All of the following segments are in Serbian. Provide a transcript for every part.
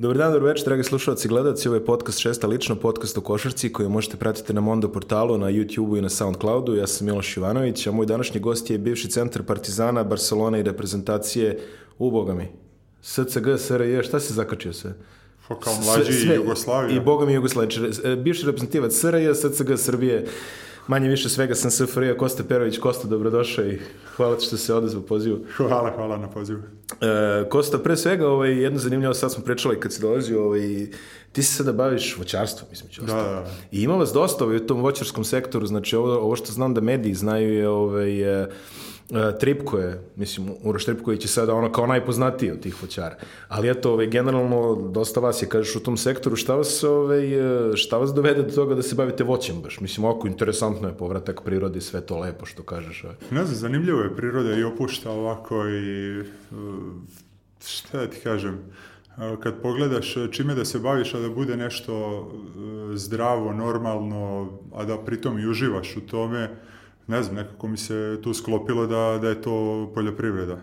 Dobar dan, dobar večer, dragi slušalci i gledalci. Ovo je podcast Šesta lično, podcast o košarci koji možete pratiti na Mondo portalu, na YouTubeu i na Soundcloudu. Ja sam Miloš Ivanović, a moj današnji gost je bivši centar Partizana, Barcelona i reprezentacije u Bogami. SCG, SRJ, šta si zakačio sve? Pa kao mlađi sve, sve, i Jugoslavija. I Bogami i Jugoslavija. Bivši reprezentativac SRJ, SCG, Srbije manje više svega sam SFRJ, Kosta Perović, Kosta, dobrodošao i hvala ti što se odezvao pozivu. Hvala, hvala na pozivu. E, Kosta, pre svega, ovaj, jedno zanimljivo, sad smo pričali kad si dolazio, ovaj, ti se sada baviš voćarstvom, mislim, ostalo. Da, da, da. I ima vas dosta ovaj, u tom voćarskom sektoru, znači ovo, ovo što znam da mediji znaju je ovaj, eh, E, Tripko je, mislim, Uroš Tripković je sada ono kao najpoznatiji od tih voćara. Ali eto, ovaj, generalno, dosta vas je, kažeš, u tom sektoru, šta vas, ovaj, e, šta vas dovede do toga da se bavite voćem baš? Mislim, oko, interesantno je povratak prirode sve to lepo što kažeš. Ovaj. Ne znam, zanimljivo je priroda i opušta ovako i e, šta da ti kažem, kad pogledaš čime da se baviš, a da bude nešto zdravo, normalno, a da pritom i uživaš u tome, ne znam, nekako mi se tu sklopilo da, da je to poljoprivreda.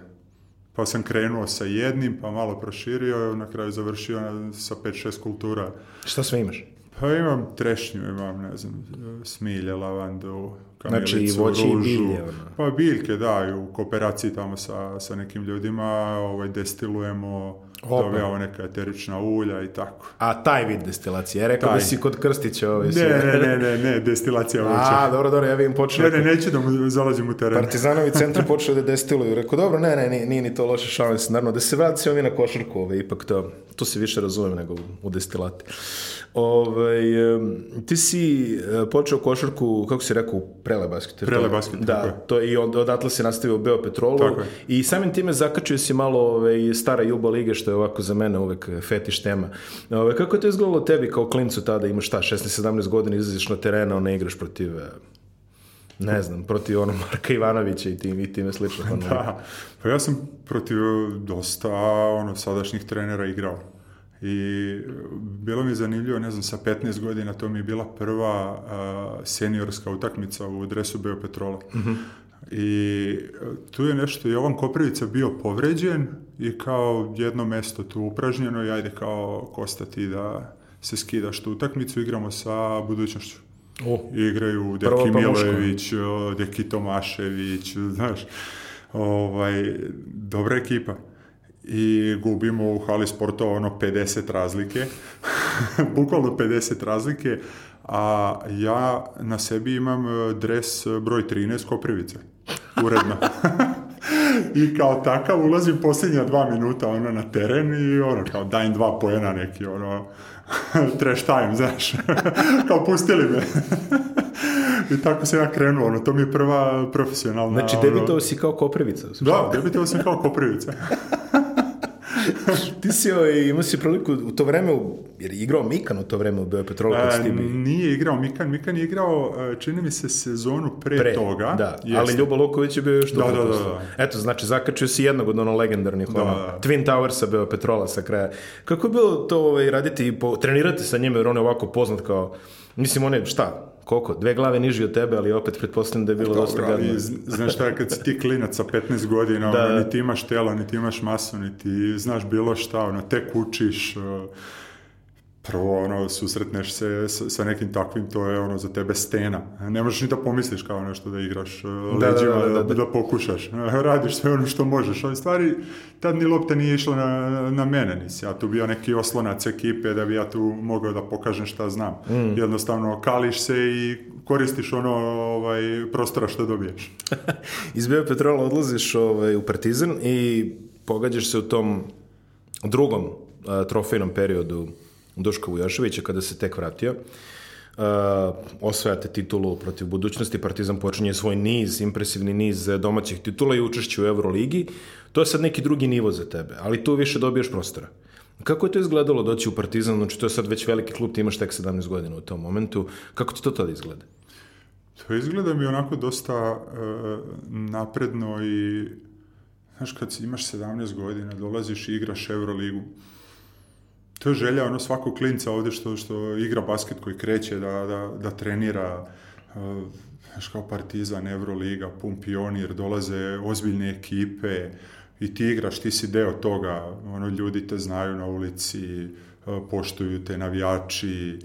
Pa sam krenuo sa jednim, pa malo proširio, na kraju završio sa 5-6 kultura. Šta sve imaš? Pa imam trešnju, imam, ne znam, smilje, lavandu, kamilicu, znači, i voći ružu. I bilje, pa biljke, da, u kooperaciji tamo sa, sa nekim ljudima ovaj, destilujemo ovo neka eterična ulja i tako. A taj vid destilacije, ja e, rekao taj. da si kod Krstića ove ne, ne, ne, ne, ne, destilacija uća. A, dobro, dobro, ja vidim počeo. Ne, ne, neću da mu zalazim u teren. Partizanovi centri počeo da destiluju. Rekao, dobro, ne, ne, nije ni to loše šalim se, naravno, da se vracimo mi na košarku, ove, ipak to, to se više razumem nego u destilati. Ovaj, ti si eh, počeo košarku, kako si rekao, prele basket. Prele basket, da, tako to i od, odatle se nastavio Beo Petrolu tako i samim time zakačio si malo ovaj, stara Juba Lige, što je ovako za mene uvek fetiš tema. Ovaj, kako je to izgledalo tebi kao klincu tada, imaš šta, 16-17 godina, izlaziš na terena, ona igraš protiv eh, ne znam, protiv ono Marka Ivanovića i tim i time slično. da, pa ja sam protiv dosta ono, sadašnjih trenera igrao. I bilo mi je zanimljivo, ne znam, sa 15 godina to mi je bila prva a, seniorska utakmica u dresu Beopetrola. Mm -hmm. I tu je nešto, Jovan Koprivica bio povređen i kao jedno mesto tu upražnjeno i ajde kao Kosta da se skidaš tu utakmicu, igramo sa budućnošću. O, Igraju Deki Milojević, Deki Tomašević, znaš, ovaj, dobra ekipa i gubimo u hali sporta ono 50 razlike, bukvalno 50 razlike, a ja na sebi imam e, dres e, broj 13 Koprivice, uredno. I kao takav ulazim posljednja dva minuta ono na teren i ono kao dajem dva pojena neki ono trash time, znaš, kao pustili me. I tako se ja krenuo, ono, to mi je prva profesionalna... Znači, debitovao ono... si kao Koprivica. Da, debitovao sam kao Koprivica. ti si ovaj, imao si priliku u to vreme, u, jer je igrao Mikan u to vreme u Beopetrolu kad si Nije igrao Mikan, Mikan je igrao, e, čini mi se, sezonu pre, pre toga. Da, jeste. ali Ljubo Luković je bio još dugo. Da, da, da, da, da. Eto, znači, zakačio si jednog od ono legendarnih, da, ono, da. da. Twin Towersa Beopetrola sa kraja. Kako je bilo to ovaj, raditi, po, trenirati sa njime, jer on je ovako poznat kao, mislim, on je, šta, koliko, dve glave niži od tebe, ali opet pretpostavljam da je bilo dosta gadno. Ali, znaš šta, kad si ti klinac sa 15 godina, da. ono, da. niti imaš telo, niti imaš masu, niti znaš bilo šta, ono, tek učiš, uh, prvo ono susretneš se sa sa nekim takvim to je ono za tebe stena ne možeš ni da pomisliš kao nešto da igraš da, leđima, da, da, da, da, pokušaš radiš sve ono što možeš ali stvari tad ni lopta nije išla na, na mene nisi ja tu bio neki oslonac ekipe da bi ja tu mogao da pokažem šta znam mm. jednostavno kališ se i koristiš ono ovaj, prostora što dobiješ iz Petrola odlaziš ovaj, u Partizan i pogađaš se u tom drugom uh, trofejnom periodu Duška Vujoševića kada se tek vratio. Uh, osvajate titulu protiv budućnosti, Partizan počinje svoj niz, impresivni niz domaćih titula i učešće u Euroligi. To je sad neki drugi nivo za tebe, ali tu više dobiješ prostora. Kako je to izgledalo doći u Partizan? Znači, to je sad već veliki klub, ti imaš tek 17 godina u tom momentu. Kako ti to tada izgleda? To izgleda mi onako dosta uh, napredno i znaš, kad imaš 17 godina, dolaziš i igraš Euroligu to je želja ono svakog klinca ovde što, što igra basket koji kreće da, da, da trenira eh, znaš kao Partizan, Euroliga, Pum Pionir, dolaze ozbiljne ekipe i ti igraš, ti si deo toga, ono, ljudi te znaju na ulici, eh, poštuju te navijači,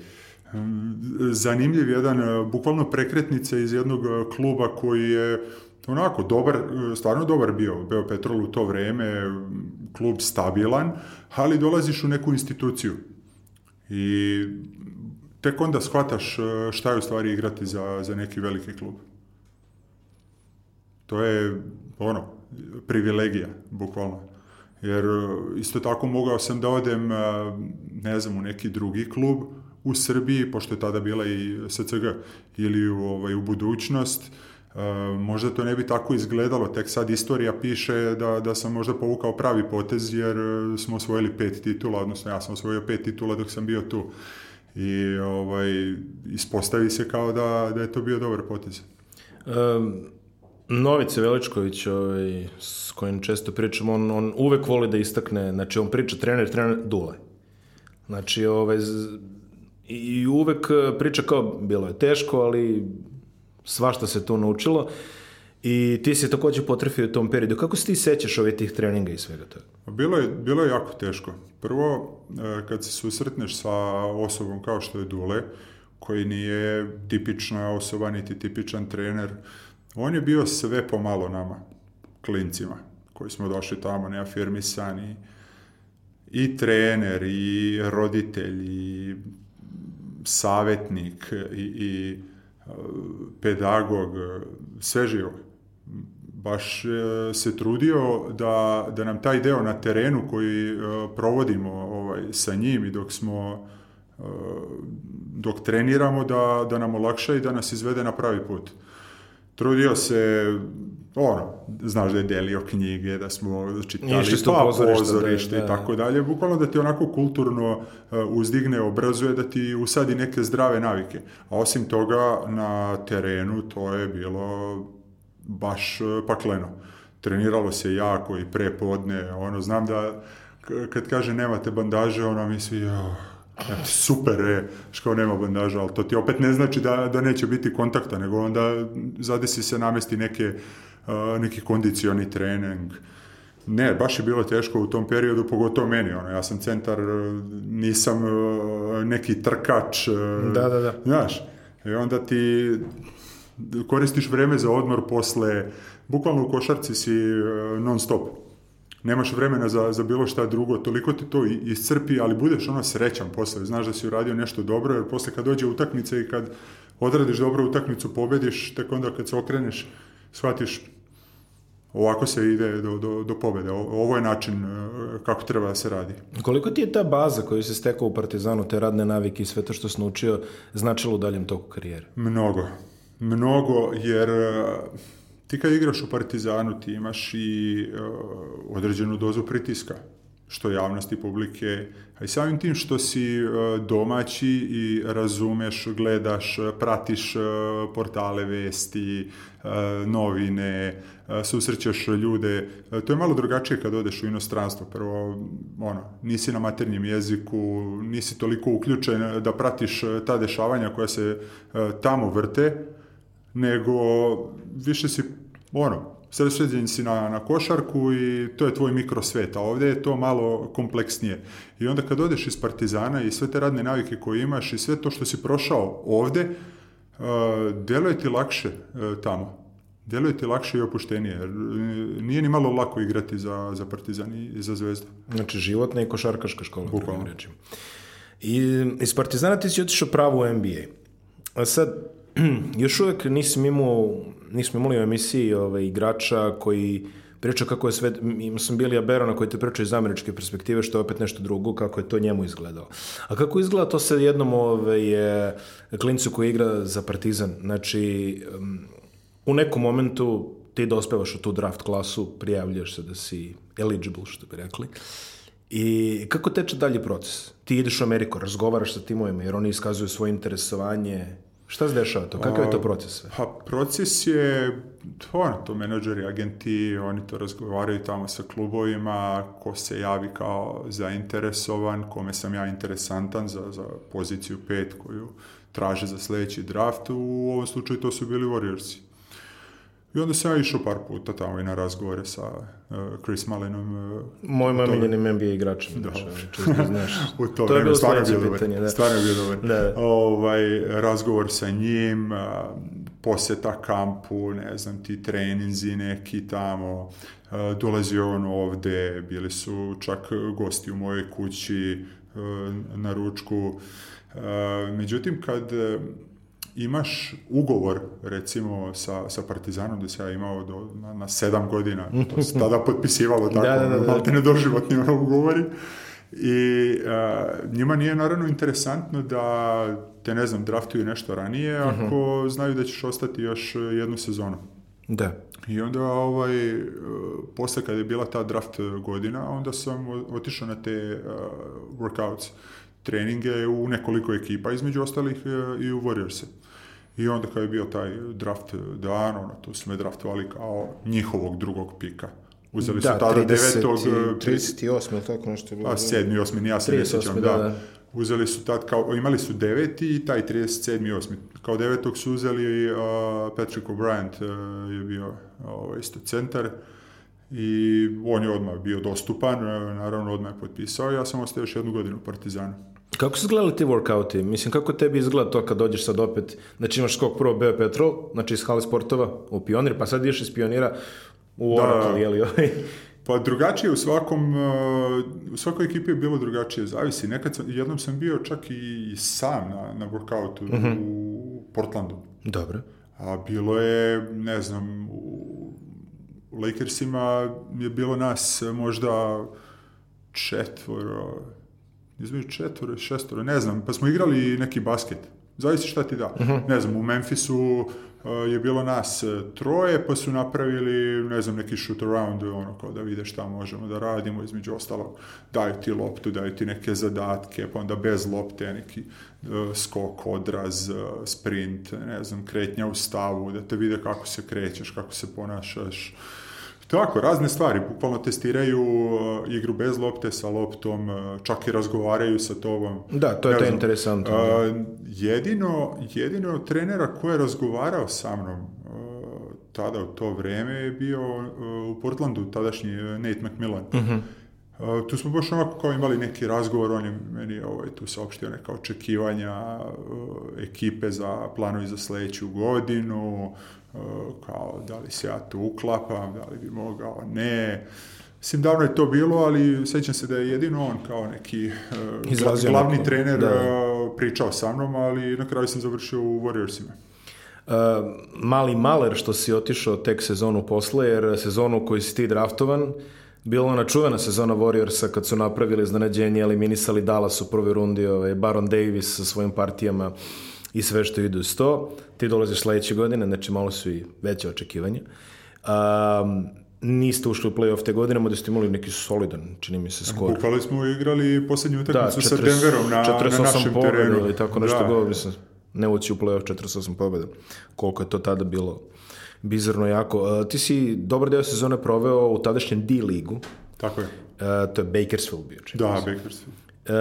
hm, zanimljiv jedan, eh, bukvalno prekretnica iz jednog kluba koji je onako, dobar, stvarno dobar bio Petrol u to vreme, klub stabilan, ali dolaziš u neku instituciju i tek onda shvataš e, šta je u stvari igrati za, za neki veliki klub. To je, ono, privilegija, bukvalno. Jer e, isto tako mogao sam da odem, e, ne znam, u neki drugi klub u Srbiji, pošto je tada bila i SCG, ili u, ovaj, u budućnost, Eh, možda to ne bi tako izgledalo, tek sad istorija piše da, da sam možda povukao pravi potez jer eh, smo osvojili pet titula, odnosno ja sam osvojio pet titula dok sam bio tu. I ovaj, ispostavi se kao da, da je to bio dobar potez. Um, Novice Veličković, ovaj, s kojim često pričam, on, on uvek voli da istakne, znači on priča trener, trener, dule. Znači, ovaj, i uvek eh, priča kao, bilo je teško, ali svašta se tu naučilo i ti si takođe potrefio u tom periodu. Kako se ti sećaš ove tih treninga i svega toga? Pa bilo je, bilo je jako teško. Prvo, e, kad se susretneš sa osobom kao što je Dule, koji nije tipična osoba, niti tipičan trener, on je bio sve pomalo nama, klincima, koji smo došli tamo neafirmisani, i trener, i roditelj, i savjetnik, i, i pedagog, e, svežio. Baš e, se trudio da, da nam taj deo na terenu koji e, provodimo ovaj, sa njim i dok smo dok treniramo da, da nam olakša i da nas izvede na pravi put. Trudio se ono, znaš da je delio knjige, da smo čitali pa pozorište i da, tako da. dalje, bukvalno da ti onako kulturno eh, uzdigne, obrazuje, da ti usadi neke zdrave navike. A osim toga, na terenu to je bilo baš eh, pakleno. Treniralo se jako i prepodne, ono, znam da kad kaže nemate bandaže, ona misli, jo, oh, super je, što nema bandaža, ali to ti opet ne znači da, da neće biti kontakta, nego onda zadesi se namesti neke neki kondicioni trening. Ne, baš je bilo teško u tom periodu, pogotovo meni. Ono, ja sam centar, e, nisam e, neki trkač. E, da, da, da. Znaš, i onda ti koristiš vreme za odmor posle, bukvalno u košarci si non stop. Nemaš vremena za, za bilo šta drugo, toliko te to iscrpi, ali budeš ono srećan posle, znaš da si uradio nešto dobro, jer posle kad dođe utakmica i kad odradiš dobru utakmicu, pobediš, tek onda kad se okreneš, shvatiš ovako se ide do, do, do pobede. Ovo je način e, kako treba da se radi. Koliko ti je ta baza koju se stekao u Partizanu, te radne navike i sve to što si naučio, značilo u daljem toku karijere? Mnogo. Mnogo, jer e, ti kad igraš u Partizanu ti imaš i e, određenu dozu pritiska što javnosti, publike, a i samim tim što si domaći i razumeš, gledaš, pratiš portale vesti, novine, susrećeš ljude, e, to je malo drugačije kad odeš u inostranstvo, prvo, ono, nisi na maternjem jeziku, nisi toliko uključen da pratiš e, ta dešavanja koja se e, tamo vrte, nego više si, ono, sredsređen si na, na košarku i to je tvoj mikrosvet, a ovdje je to malo kompleksnije. I onda kad odeš iz Partizana i sve te radne navike koje imaš i sve to što si prošao ovdje, deluje ti lakše tamo djeluje ti lakše i opuštenije, e, nije ni malo lako igrati za, za Partizan i za Zvezdu. Znači životna i košarkaška škola, drugim rečima. I, iz Partizana ti si otišao pravo u NBA. A sad, još uvijek nisam imao, nismo imali u emisiji ove, ovaj, igrača koji pričao kako je sve, sam bili Aberona koji te priča iz američke perspektive, što je opet nešto drugo, kako je to njemu izgledalo. A kako izgleda to se jednom ove, ovaj, je, klincu koji igra za Partizan? Znači, u nekom momentu ti dospevaš u tu draft klasu, prijavljaš se da si eligible, što bi rekli. I kako teče dalje proces? Ti ideš u Ameriku, razgovaraš sa timovima, jer oni iskazuju svoje interesovanje. Šta se dešava to? Kakav je to proces sve? Pa, proces je, to, to menadžeri, agenti, oni to razgovaraju tamo sa klubovima, ko se javi kao zainteresovan, kome sam ja interesantan za, za poziciju pet koju traže za sledeći draft. U ovom slučaju to su bili Warriorsi. I onda sam ja išao par puta tamo i na razgovore sa uh, Chris Malinom. Uh, Mojim omiljenim NBA igračem. Da. Znači, znaš. u to, to je bilo stvarno bio dobar. Pitanje, da. Stvarno bio dobar. Da, da. Ovaj, razgovor sa njim, uh, poseta kampu, ne znam ti, treninzi neki tamo. Uh, dolazio on ovde, bili su čak gosti u mojoj kući uh, na ručku. Uh, međutim, kad imaš ugovor, recimo, sa, sa Partizanom, da se ja imao do, na, na sedam godina, to se mhm. tada potpisivalo da, tako, da, da, da. te ne doživotni ugovori, i uh, njima nije naravno interesantno da te, ne znam, draftuju nešto ranije, mhm. ako uh-huh. znaju da ćeš ostati još jednu sezonu. Da. I onda, ovaj, posle kad je bila ta draft godina, onda sam otišao na te uh, workouts treninge u nekoliko ekipa, između ostalih e, i u Warriors. I onda kad je bio taj draft dan, ono, tu su me draftovali kao njihovog drugog pika. Uzeli da, su tada 30, 9. 38. ili tako nešto je bilo. A 7. i 8. ja se ne sjećam, da. da. da. Uzeli su tad, kao, imali su 9. i taj 37. i 8. Kao devetog su uzeli uh, Patrick O'Brien uh, je bio ovaj, isto centar i on je odmah bio dostupan, eh, naravno odmah je potpisao ja sam ostao još jednu godinu u Partizanu. Kako su izgledali ti workouti? Mislim, kako tebi izgleda to kad dođeš sad opet, znači imaš skok prvo Beo Petrol, znači iz hale sportova u Pionir, pa sad ideš iz Pionira u da. Oracle, da. jeli ovaj? Pa drugačije u svakom, uh, u svakoj ekipi je bilo drugačije, zavisi. Nekad sam, jednom sam bio čak i sam na, na workoutu mm -hmm. u Portlandu. Dobro. A bilo je, ne znam, u Lakersima je bilo nas eh, možda četvoro, između četvore, šestore, ne znam, pa smo igrali neki basket. Zavisi šta ti da. Uh mhm. -huh. Ne znam, u Memphisu e, je bilo nas e, troje, pa su napravili, ne znam, neki shoot around, ono, kao da vide šta možemo da radimo, između ostalog, daju ti loptu, daju ti neke zadatke, pa onda bez lopte neki uh, skok, odraz, uh, sprint, ne znam, kretnja u stavu, da te vide kako se krećeš, kako se ponašaš, Tako, razne stvari, bukvalno testiraju uh, igru bez lopte, sa loptom, uh, čak i razgovaraju sa tobom. Da, to je to interesantno. Uh, da. jedino, jedino trenera koji je razgovarao sa mnom tada u to vrijeme je bio u Portlandu, tadašnji Nate McMillan. Uh-huh Uh, tu smo baš onako kao imali neki razgovor, on je meni ovaj, tu saopštio neka očekivanja uh, ekipe za planovi za sledeću godinu, uh, kao da li se ja tu uklapam, da li bi mogao, ne. Mislim, davno je to bilo, ali sećam se da je jedino on kao neki uh, glavni neko. trener da. uh, pričao sa mnom, ali na kraju sam završio u Warriorsima. Uh, mali maler što si otišao tek sezonu posle, jer sezonu koju si ti draftovan, uh, bila ona čuvena sezona Warriorsa kad su napravili iznenađenje, eliminisali Dallas u prvoj rundi, ovaj, Baron Davis sa svojim partijama i sve što ide uz to. Ti dolaziš sledeće godine, znači malo su i veće očekivanja. Um, niste ušli u play-off te godine, mada ste imali neki solidan, čini mi se, skor. Bukvali smo igrali poslednju da, utakmicu da, sa Denverom na, na našem terenu. ili tako da. nešto da. go, mislim, ne ući u play-off 48 pobjeda. Koliko je to tada bilo bizarno jako. E, ti si dobar deo sezone proveo u tadašnjem D ligu. Tako je. E, to je Bakersfield bio. Čekaj. Da, Bakersfield. E,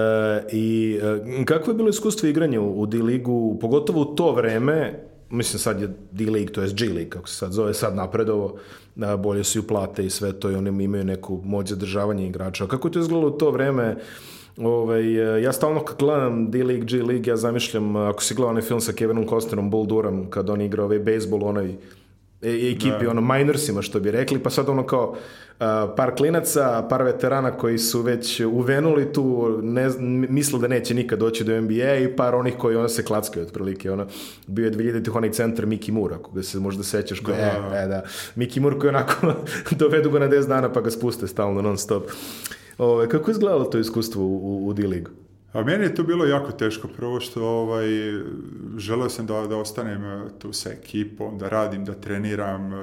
I e, kako je bilo iskustvo igranja u, u D-ligu, pogotovo u to vreme, mislim sad je D-lig, to je G-lig, kako se sad zove, sad napredovo, bolje su i plate i sve to i oni imaju neku moć zadržavanja igrača. Kako je to izgledalo u to vreme? Ovaj, ja stalno kad gledam D-League, G-League, ja zamišljam, ako si gledao onaj film sa Kevinom Costnerom, Bull Durham, kad on igra ovaj bejsbol, onaj E, ekipi, da. ono minorsima što bi rekli, pa sad ono kao par klinaca, par veterana koji su već uvenuli tu, ne, misle da neće nikad doći do NBA i par onih koji ono se klackaju otprilike, ono, bio je 2000 onaj centar Miki Moore, ako ga se možda sećaš, koji, da. E, e, da, Miki Moore koji onako dovedu ga na 10 dana pa ga spuste stalno non stop. Ove, kako je izgledalo to iskustvo u, u, u D-ligu? A meni je to bilo jako teško, prvo što ovaj, želeo sam da, da ostanem eh, tu sa ekipom, da radim, da treniram, eh,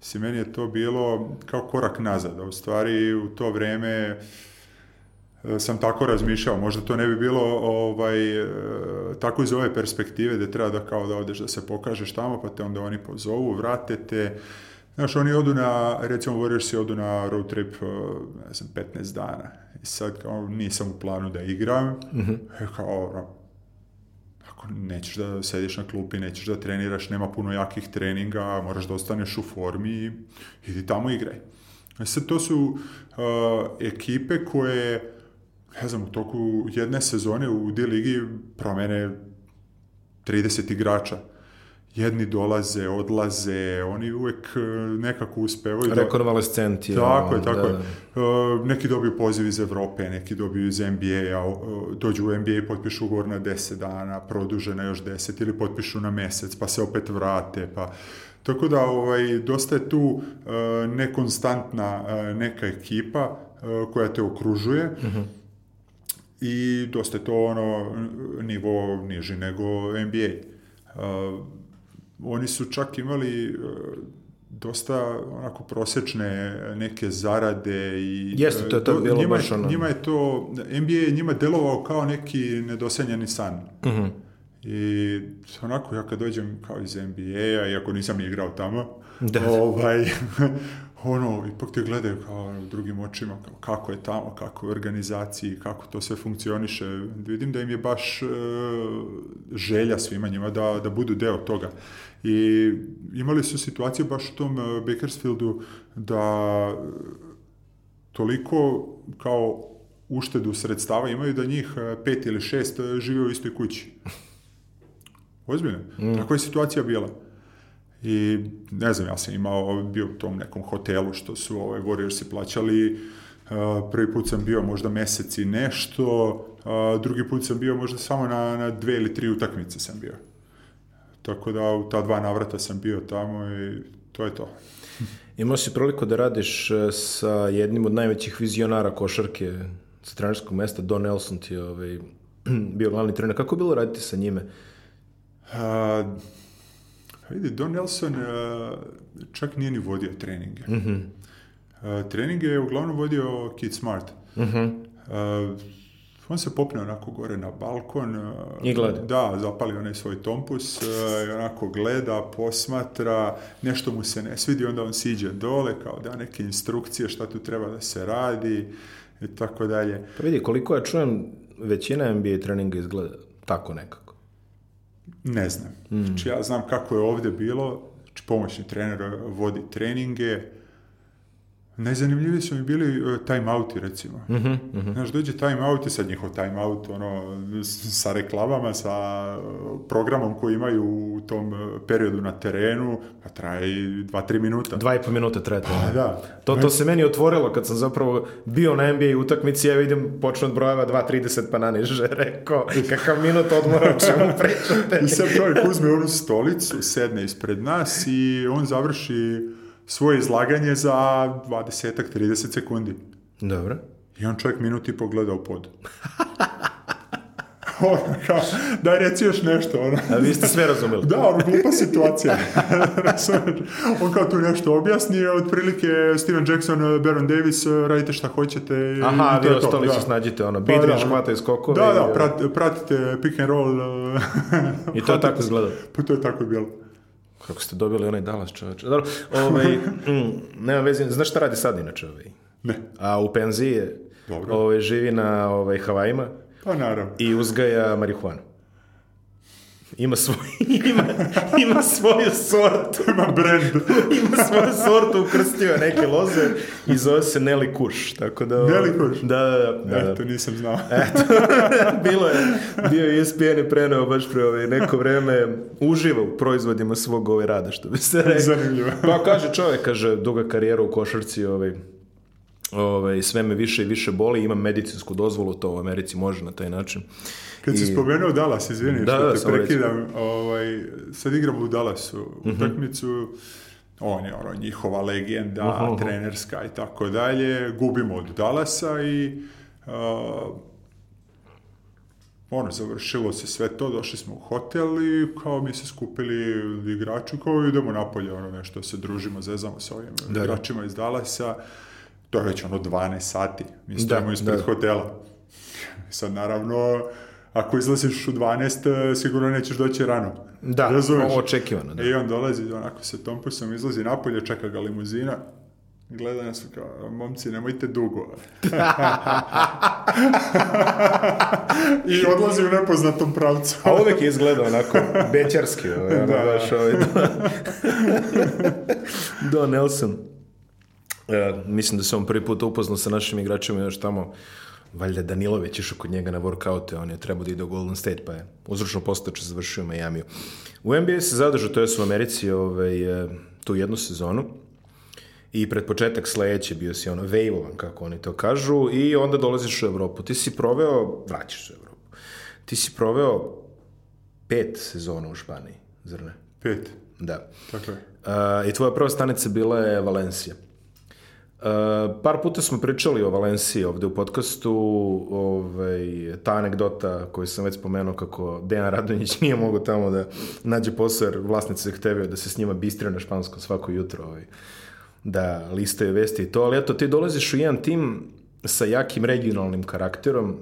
si meni je to bilo kao korak nazad, u stvari u to vreme eh, sam tako razmišljao, možda to ne bi bilo ovaj, tako iz ove perspektive da treba da kao da odeš da se pokažeš tamo, pa te onda oni pozovu, vrate te, znaš, oni odu na, recimo, Warriors odu na road trip, ne znam, 15 dana, I sad kao, nisam u planu da igram, mm-hmm. kao, ono, ako nećeš da sediš na klupi, nećeš da treniraš, nema puno jakih treninga, moraš da ostaneš u formi i idi tamo igraj. E, sad, to su uh, ekipe koje, ne znam, u toku jedne sezone u D-ligi promene 30 igrača jedni dolaze, odlaze, oni uvek e, nekako uspevaju. Da- Rekonvalescent je. Tako je, tako da. je. Neki dobiju poziv iz Evrope, neki dobiju iz NBA, dođu u NBA i potpišu ugovor na 10 dana, produže na još 10 ili potpišu na mesec, pa se opet vrate, pa... Tako da ovaj, dosta je tu e, nekonstantna e, neka ekipa koja te okružuje. Uh mhm. -huh i dosta je to ono nivo niži nego NBA. Uh, oni su čak imali e, dosta onako prosečne neke zarade i Jeste, to je to bilo njima, baš ono. njima je to NBA je njima delovao kao neki nedosanjani san. Mhm. Uh -huh. I onako ja kad dođem kao iz NBA-a, iako nisam ni igrao tamo, da. ovaj, ono, ipak te gledaju kao drugim očima, kao kako je tamo, kako je organizaciji, kako to sve funkcioniše. Vidim da im je baš e, želja svima njima da, da budu deo toga. I imali su situaciju baš u tom e, Bakersfieldu da e, toliko kao uštedu sredstava imaju da njih e, pet ili šest žive u istoj kući. Ozbiljno. Mm. Takva je situacija bila. I ne znam, ja sam imao, ovaj, bio u tom nekom hotelu što su ovaj, Warriorsi plaćali, Uh, prvi put sam bio možda mesec i nešto, uh, drugi put sam bio možda samo na, na dve ili tri utakmice sam bio. Tako da u ta dva navrata sam bio tamo i to je to. Imao si priliku da radiš e, sa jednim od najvećih vizionara košarke sa trenerskog mesta, Don Nelson ti je ovaj, bio glavni trener. Kako je bilo raditi sa njime? Uh, Pa vidi, Don Nelson eh, čak nije ni vodio treninge. Mm -hmm. Treninge je uglavnom vodio Kid Smart. Mm -hmm. On se popne onako gore na balkon. I gleda. Da, zapali onaj svoj tompus i onako gleda, posmatra, nešto mu se ne svidi, onda on siđe dole kao da neke instrukcije šta tu treba da se radi i tako dalje. Pa vidi, koliko ja čujem, većina NBA treninga izgleda tako nekako. Ne znam. Mm. Znači ja znam kako je ovde bilo, znači pomoćni trener vodi treninge, Najzanimljiviji su mi bili e, time-outi, recimo. Uh -huh, uh -huh. Znaš, dođe time-out i sad njihov time-out, ono, sa reklamama, sa e, programom koji imaju u tom e, periodu na terenu, pa traje i dva, tri minuta. Dva i po minuta traje. Pa, da. To, to se meni otvorilo kad sam zapravo bio na NBA utakmici, ja vidim, počne od brojeva 2.30 pa naniže, rekao, kakav minut odmora, čemu pričate? I sad čovjek uzme onu stolicu, sedne ispred nas i on završi svoje izlaganje za 20-30 sekundi. Dobro. I on čovjek minut i pogledao pod. ono kao, daj reci još nešto. Ono. A vi ste sve razumeli. da, ono, glupa situacija. on kao tu nešto objasni, otprilike Steven Jackson, Baron Davis, radite šta hoćete. Aha, vi ostali se da. snađite, ono, pa, Bidrić da. hvata iz Da, da, prat, pratite pick and roll. E, I to je tako izgledalo. Pa to je tako bilo. Kako ste dobili onaj Dalas čoveče. Dobro, ovaj, mm, nema veze. Znaš šta radi sad inače ovaj? Ne. A u penziji Dobro. ovaj, živi na ovaj, Havajima. Pa naravno. I uzgaja marihuanu ima, svoj, ima, ima svoju sortu. Ima brend ima svoju sortu, ukrstio neke loze i zove se Neli Kuš. Tako da, Neli Kuš? Da, da, da. da. E, Eto, nisam znao. Eto, bilo je, bio je ESPN i preneo baš pre ovaj neko vreme, uživa u proizvodima svog ove rada, što bi se rekao. Zanimljivo. Pa kaže čovek, kaže, duga karijera u košarci, ovaj, ovaj, sve me više i više boli, imam medicinsku dozvolu, to u Americi može na taj način. Kad si I... spomenuo Dallas, izvini da, što da, te prekidam, ovaj, sad igramo u Dallasu mhm. utakmicu, uh -huh. on je ono, njihova legenda, uh mhm, -huh. Mhm. trenerska i tako dalje, gubimo od Dallasa i uh, ono, završilo se sve to, došli smo u hotel i kao mi se skupili igrači, kao idemo napolje, ono nešto, se družimo, zezamo sa ovim da, da. igračima iz Dallasa, to je već ono 12 sati, mi da, stojimo ispred da. hotela. Sad naravno, ako izlaziš u 12, eh, sigurno nećeš doći rano. Da, Razumeš? očekivano. Da. I on dolazi, onako se tompusom izlazi napolje, čeka ga limuzina, gleda nas kao, momci, nemojte dugo. I odlazi u nepoznatom pravcu. A uvek je izgledao onako bećarski. Ovaj, da, da. Baš, ovaj, da. Do Nelson. E, mislim da se on prvi put upoznao sa našim igračima još tamo valjda Danilović išao kod njega na workoute, on je trebao da ide u Golden State, pa je uzročno postoče završio u Majamiju. U NBA se zadržao, to je u Americi, ovaj, e, tu jednu sezonu i pred početak sledeće bio si ono vejvovan, kako oni to kažu, i onda dolaziš u Evropu. Ti si proveo, vraćaš u Evropu, ti si proveo pet sezona u Španiji, zar ne? Pet? Da. Tako je. Uh, I tvoja prva stanica bila je Valencija par puta smo pričali o Valenciji ovde u podcastu, ovaj, ta anegdota koju sam već spomenuo kako Dejan Radonjić nije mogao tamo da nađe posao jer vlasnici zahtevio da se s njima bistrio na španskom svako jutro ovaj, da listaju vesti i to, ali eto ti dolaziš u jedan tim sa jakim regionalnim karakterom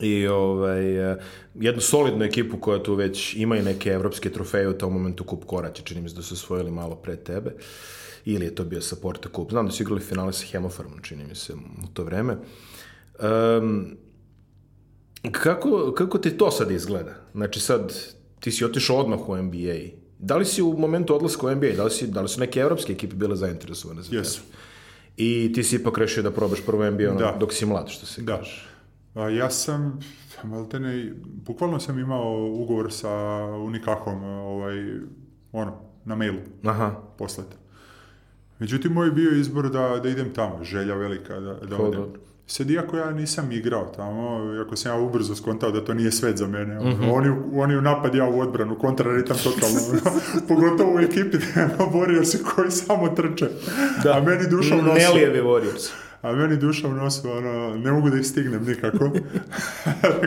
i ovaj, jednu solidnu ekipu koja tu već ima i neke evropske trofeje u tom momentu Kup Koraća, čini mi se da su osvojili malo pre tebe. Uh, ili je to bio Saporta Cup. Znam da su igrali finale sa Hemofarmom, čini mi se, u to vreme. Um, kako, kako ti to sad izgleda? Znači sad, ti si otišao odmah u NBA. Da li si u momentu odlaska u NBA, da li, si, da li su neke evropske ekipe bile zainteresovane za yes. tebe? I ti si ipak rešio da probaš prvo NBA ono, da. dok si mlad, što se da. kaže. A, ja sam, maltene, bukvalno sam imao ugovor sa Unikahom, ovaj, ono, na mailu. Aha. Poslate. Međutim, moj bio izbor da, da idem tamo, želja velika da, da odem. Dobro. Sad, iako ja nisam igrao tamo, iako sam ja ubrzo skontao da to nije svet za mene, mm -hmm. oni, oni u napad, ja u odbranu, kontraritam totalno, pogotovo u ekipi da borio se koji samo trče, da. a meni duša u nosu. Nelijevi warriors. A meni duša u nosu, ono, ne mogu da ih stignem nikako,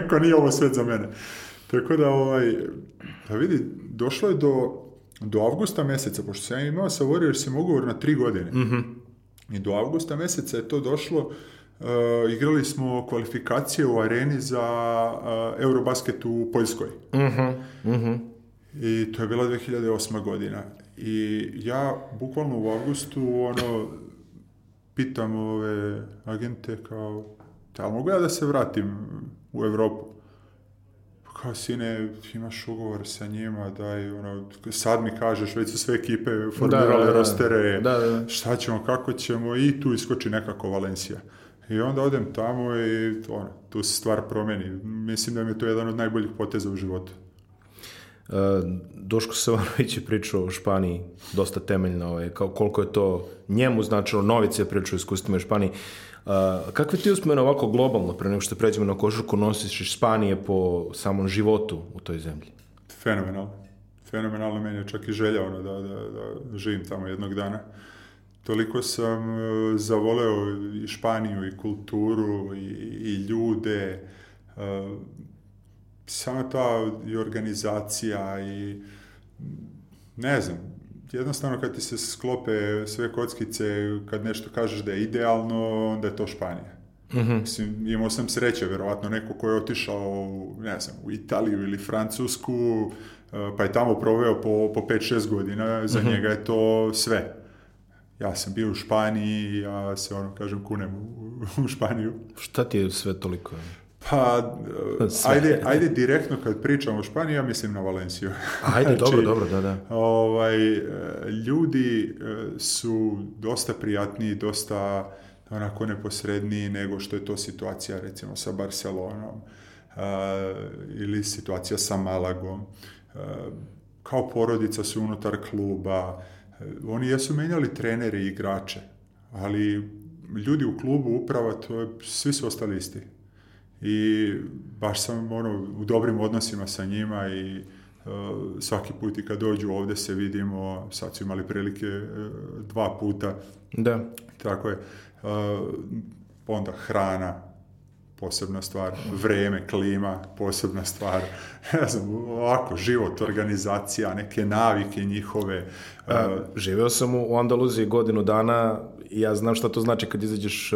ako nije ovo svet za mene. Tako da, ovaj, pa vidi, došlo je do do avgusta meseca, pošto sam imao sa Warriorsima ugovor na tri godine. Mm-hmm. I do avgusta meseca je to došlo, uh, igrali smo kvalifikacije u areni za uh, Eurobasket u Poljskoj. Mm-hmm. I to je bila 2008. godina. I ja bukvalno u avgustu ono, pitam ove agente kao, da mogu ja da se vratim u Evropu? kao sine, imaš ugovor sa njima, daj, ono, sad mi kažeš, već su sve ekipe formirale da, da, da, rostere, da, da, šta ćemo, kako ćemo, i tu iskoči nekako Valencija. I onda odem tamo i ono, tu se stvar promeni. Mislim da mi je to jedan od najboljih poteza u životu. E, Duško Savanović je pričao o Španiji dosta temeljno, ovaj, kao koliko je to njemu značilo, novice je pričao o iskustvima u Španiji kakve ti uspomene ovako globalno, pre nego što pređemo na košarku, nosiš iz Španije po samom životu u toj zemlji? Fenomenalno. Fenomenalno meni je čak i želja ono, da, da, da živim tamo jednog dana. Toliko sam e, zavoleo i Španiju i kulturu i, i ljude, e, sama ta i organizacija i ne znam, jednostavno kad ti se sklope sve kockice, kad nešto kažeš da je idealno, onda je to Španija. Mm-hmm. Mislim, imao sam sreće, vjerojatno neko ko je otišao, ne znam, u Italiju ili Francusku, eh, pa je tamo proveo po, po 5-6 godina, za mm-hmm. njega je to sve. Ja sam bio u Španiji, ja se ono, kažem, kunem u, u Španiju. Šta ti je sve toliko? Pa, e, pa, Sve. ajde, ajde direktno kad pričamo o Španiji, ja mislim na Valenciju. Ajde, znači, dobro, dobro, da, da. Ovaj, e, ljudi e, su dosta prijatniji, dosta onako neposredniji nego što je to situacija recimo sa Barcelonom uh, ili situacija sa Malagom. Uh, kao porodica su unutar kluba. Uh, oni jesu menjali trenere i igrače, ali ljudi u klubu uprava, to je, svi su ostali isti i baš sam ono, u dobrim odnosima sa njima i Uh, svaki put i kad dođu ovde se vidimo, sad su imali prilike uh, dva puta. Da. Tako je. Uh, onda hrana, posebna stvar, vreme, klima, posebna stvar, ne znam, ovako, život, organizacija, neke navike njihove. A, živeo sam u Andaluziji godinu dana i ja znam šta to znači kad izađeš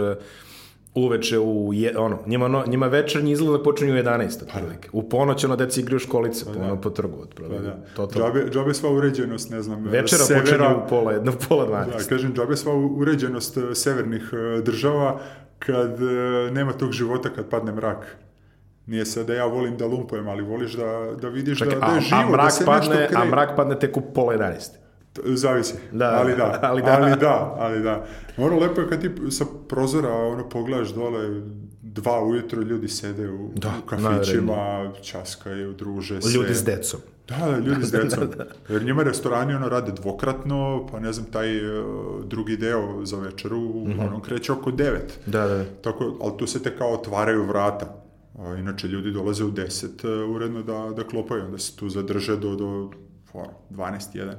uveče u je, ono njima no, njima večernji izlazak počinje u 11 otprilike. U ponoć ono deca igraju školice pa, po, pa da. po trgu otprilike. Pa, da. Totalno. Džabe džabe sva uređenost, ne znam, večera severa, počinje u pola jedno pola 12. Da, kažem džabe sva uređenost e, severnih e, država kad e, nema tog života kad padne mrak. Nije sad da ja volim da lumpujem, ali voliš da, da vidiš Čekaj, da, da je živo, da a, mrak da se padne, nešto kreje. A mrak padne tek u pola 11. Zavisi. Da, ali da. ali da. Ali da, ali da. Ono lepo je kad ti sa prozora ono pogledaš dole dva ujutro ljudi sede u, da, u kafićima, naravno. časkaju, druže se. Ljudi s decom. Da, da, ljudi s da, da, decom. Da. Jer njima restorani ono rade dvokratno, pa ne znam, taj e, drugi deo za večeru uglavnom mm -hmm. kreće oko devet. Da, da. Tako, ali tu se te kao otvaraju vrata. A, inače, ljudi dolaze u deset e, uredno da, da klopaju, onda se tu zadrže do, do ono, 12, 1.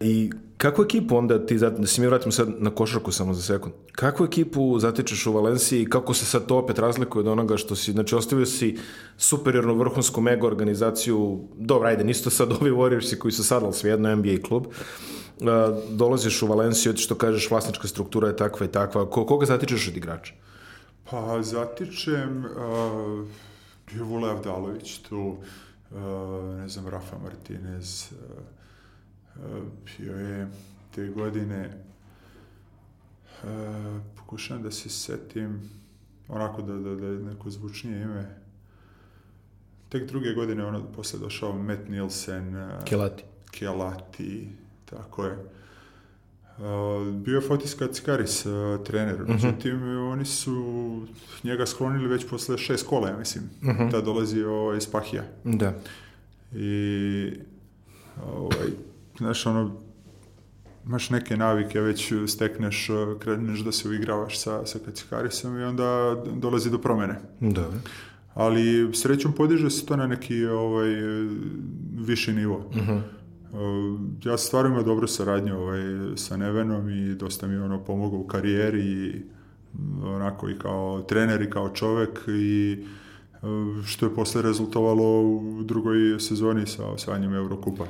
I kako ekipu onda ti, da se mi vratimo sad na košarku samo za sekund, kako ekipu zatičeš u Valenciji, kako se sad to opet razlikuje od onoga što si, znači ostavio si superiornu vrhunsku mega organizaciju, dobro, ajde, nisu to sad ovi Warriorsi koji su sad, ali svejedno NBA klub, dolaziš u Valenciju, što kažeš vlasnička struktura je takva i takva. Ko, koga zatičeš od igrača? Pa zatičem uh, Vule Avdalović tu, uh, ne znam, Rafa Martinez, uh, bio je te godine e, pokušavam da se setim onako da, da, da je neko zvučnije ime tek druge godine ono posle došao Matt Nielsen e, Kelati Kelati tako je Uh, bio je Fotis Kacikaris trener, mhm. međutim uh -huh. oni su njega sklonili već posle šest kola, ja mislim. Uh mhm. -huh. Tad dolazi ovaj Spahija. Da. I ovaj, znaš, ono, imaš neke navike, već stekneš, e, kreneš da se uigravaš sa, sa kacikarisom i onda dolazi do promene. Da. Ali srećom podiže se to na neki ovaj, viši nivo. Uh-huh. Ja stvarno imam dobru saradnju ovaj, sa Nevenom i dosta mi ono pomogao u karijeri i onako i kao trener i kao čovek i e, što je posle rezultovalo u drugoj sezoni sa osvajanjem Eurokupa.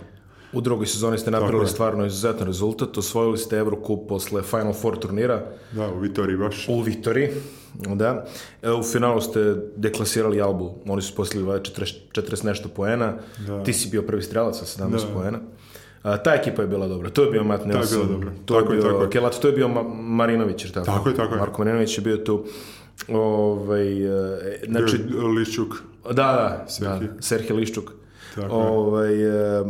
U drugoj sezoni ste napravili stvarno izuzetan rezultat, osvojili ste Eurocup posle Final Four turnira. Da, u Vitori baš. U Vitori, da. E, u finalu ste deklasirali Albu, oni su poslili 40, 40 nešto poena, da. ti si bio prvi strelac sa 17 da. poena. A, ta ekipa je bila dobra, to je bio Mat Nelson. Ta je bilo dobra. To tako je, bio, tako je. Kelat, to je bio Ma Marinović, tako? Tako je, tako je. Marko Marinović je bio tu. Ovaj, e, znači... Liščuk. Da, da, Serhi. da, Serhi Liščuk. Tako je. Ovaj, e,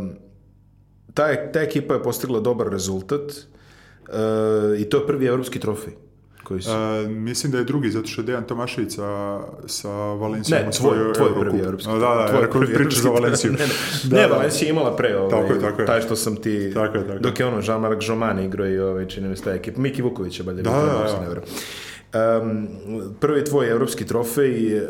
ta, ta ekipa je postigla dobar rezultat uh, i to je prvi evropski trofej. Koji su... A, eh, mislim da je drugi, zato što je Dejan Tomašević sa, sa Valencijom ne, tvoj, tvoj, tvoj prvi evropski. No, da, da, tvoj prvi priča evropski, za Valenciju. ne, ne, da, ne da. Valencija imala pre ovaj, tako je, tako je. taj što sam ti, tako je, tako je. dok je ono Jean-Marc Joman igrao i ovaj, čini mi se ta ekipa. Miki Vuković je balje da, da, da, da, da, da, da, da, da, da, da, Um, prvi tvoj evropski trofej, e,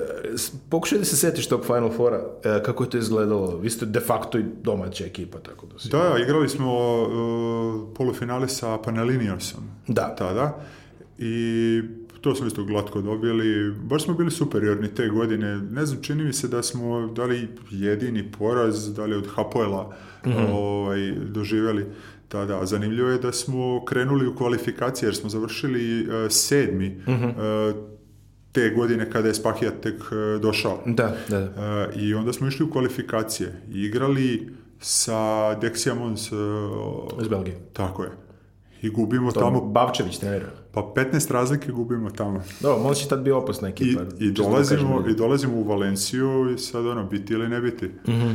pokušaj da se setiš tog Final Foura, e, kako je to izgledalo? Vi ste de facto i domaća ekipa, tako da si... Da, da igrali smo uh, polufinale sa Panaliniosom. Da. Tada. I to smo isto glatko dobili. Baš smo bili superiorni te godine. Ne znam, čini mi se da smo dali jedini poraz, da li od Hapoela mm -hmm. ovaj, doživjeli Da, da, zanimljivo je da smo krenuli u kvalifikacije jer smo završili e, sedmi uh mhm. -huh. E, te godine kada je Spahija tek e, došao. Da, da, da. I onda smo išli u kvalifikacije igrali sa Dexiamons iz Belgije. Tako je. I gubimo to tamo... Bavčević trenera. Pa 15 razlike gubimo tamo. Da, Mons je tad bio opasna ekipa. I, i, da dolazimo, I dolazimo u Valenciju i sad ono, biti ili ne biti. Uh mhm. -huh.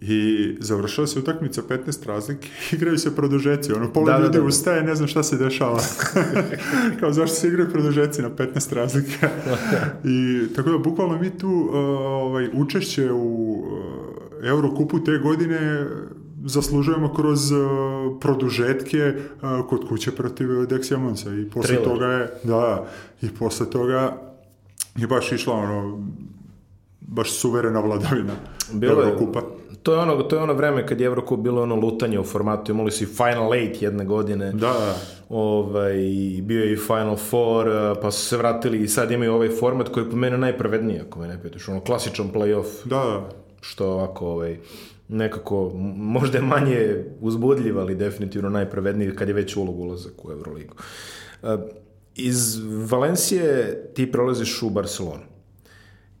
I završava se utakmica 15 razlike, igraju se produžeci, ono pola da, da, ljudi da, da, ustaje, ne znam šta se dešava. Kao zašto se igraju produžeci na 15 razlike. Da, da. I tako da bukvalno mi tu e, ovaj učešće u uh, Eurokupu te godine zaslužujemo kroz uh, produžetke uh, kod kuće protiv Dexia Monza i posle Trailer. toga je da i posle toga je baš išla ono baš suverena vladavina bilo je, Eurokupa. To je, ono, to je ono vreme kad je Eurokup bilo ono lutanje u formatu, imali su i Final 8 jedne godine. Da. da. Ovaj, bio je i Final 4, eh, pa su se vratili i sad imaju ovaj format koji je po mene najpravedniji, ako me ne pitaš. Ono, klasičan playoff. Da. da. Što ovako, ovaj, nekako, možda je manje uzbudljiv, ali definitivno najpravedniji kad je već ulog ulazak u Euroligu. Eh, iz Valencije ti prolaziš u Barcelonu.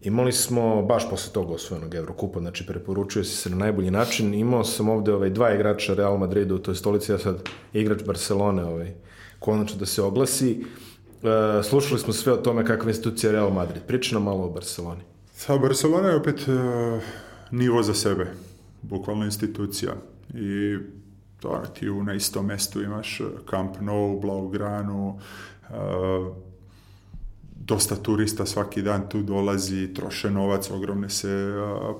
Imali smo, baš posle tog osvojenog Evrokupa, znači preporučuje se na najbolji način, imao sam ovde ovaj, dva igrača Real Madrida to toj stolici, ja sad igrač Barcelone, ovaj, konačno da se oglasi. E, slušali smo sve o tome kakva institucija Real Madrid. Priča nam malo o Barceloni. Da, Barcelona je opet e, nivo za sebe, bukvalno institucija. I to, ti u na istom mestu imaš e, Camp Nou, Blaugranu, e, dosta turista svaki dan tu dolazi, troše novac, ogromne se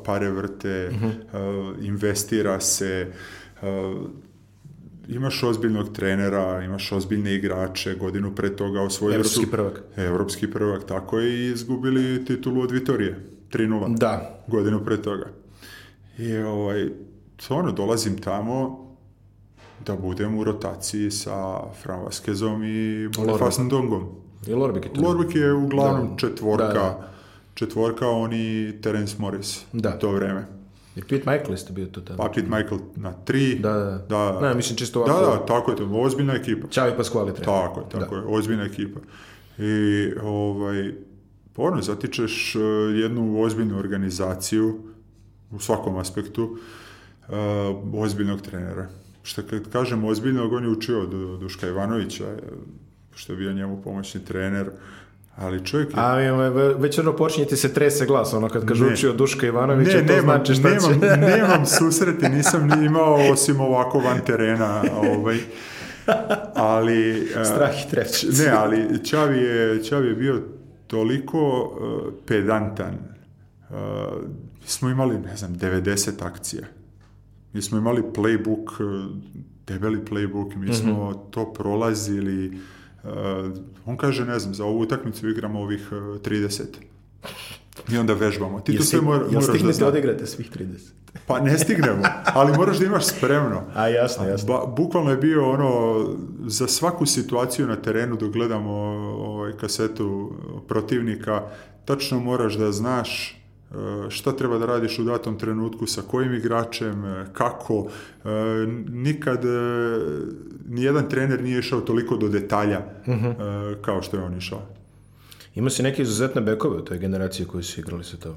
pare vrte, uh mhm. -huh. investira se, imaš ozbiljnog trenera, imaš ozbiljne igrače, godinu pre toga osvojili Evropski prvak. Evropski prvak, tako je, i izgubili titulu od Vitorije, 3-0. Da. Godinu pre toga. I ovaj, stvarno dolazim tamo da budem u rotaciji sa Fran Vasquezom i Bonifacem Dongom. I Lorbik je tu. Lorbik je uglavnom da. da, četvorka. Da, četvorka, oni Terence Morris. Da. To vreme. I Pete Michael isto bio tu tada. Pa Pete Michael na tri. Da, da. da. Ne, mislim čisto ovako. Da, da, tako je to. Ozbiljna ekipa. Čavi Pasquali treba. Tako je, tako da. je. Ozbiljna ekipa. I, ovaj, porno, zatičeš eh, jednu ozbiljnu organizaciju u svakom aspektu uh, ozbiljnog trenera. Što kad kažem ozbiljnog, on je učio od Duška Ivanovića, što je bio njemu pomoćni trener, ali čovjek je... A, ovaj, već ono počinjete se trese glas, ono kad kažu učio Duška Ivanovića, ne, to nemam, znači šta nemam, će. nemam susreti, nisam ni imao osim ovako van terena. Ovaj. Ali... E, Strah i trepčic. Ne, ali Čavi je, Čavi je bio toliko e, pedantan. Mi e, smo imali, ne znam, 90 akcija. Mi smo imali playbook, debeli playbook, mi smo mm -hmm. to prolazili Uh, on kaže, ne znam, za ovu utakmicu igramo ovih 30. Uh, I onda vežbamo. Ti jel to sve mora, jel moraš da znaš. odigrate svih 30? Pa ne stignemo, ali moraš da imaš spremno. A jasno, jasno. Ba, bukvalno je bio ono, za svaku situaciju na terenu dok gledamo ovaj kasetu protivnika, tačno moraš da znaš Eh, šta treba da radiš u datom trenutku, sa kojim igračem, eh, kako. Eh, nikad nijedan trener nije išao toliko do detalja uh mhm. -huh. kao što je on išao. Ima si neke izuzetne bekove u toj generaciji koji su igrali sa to.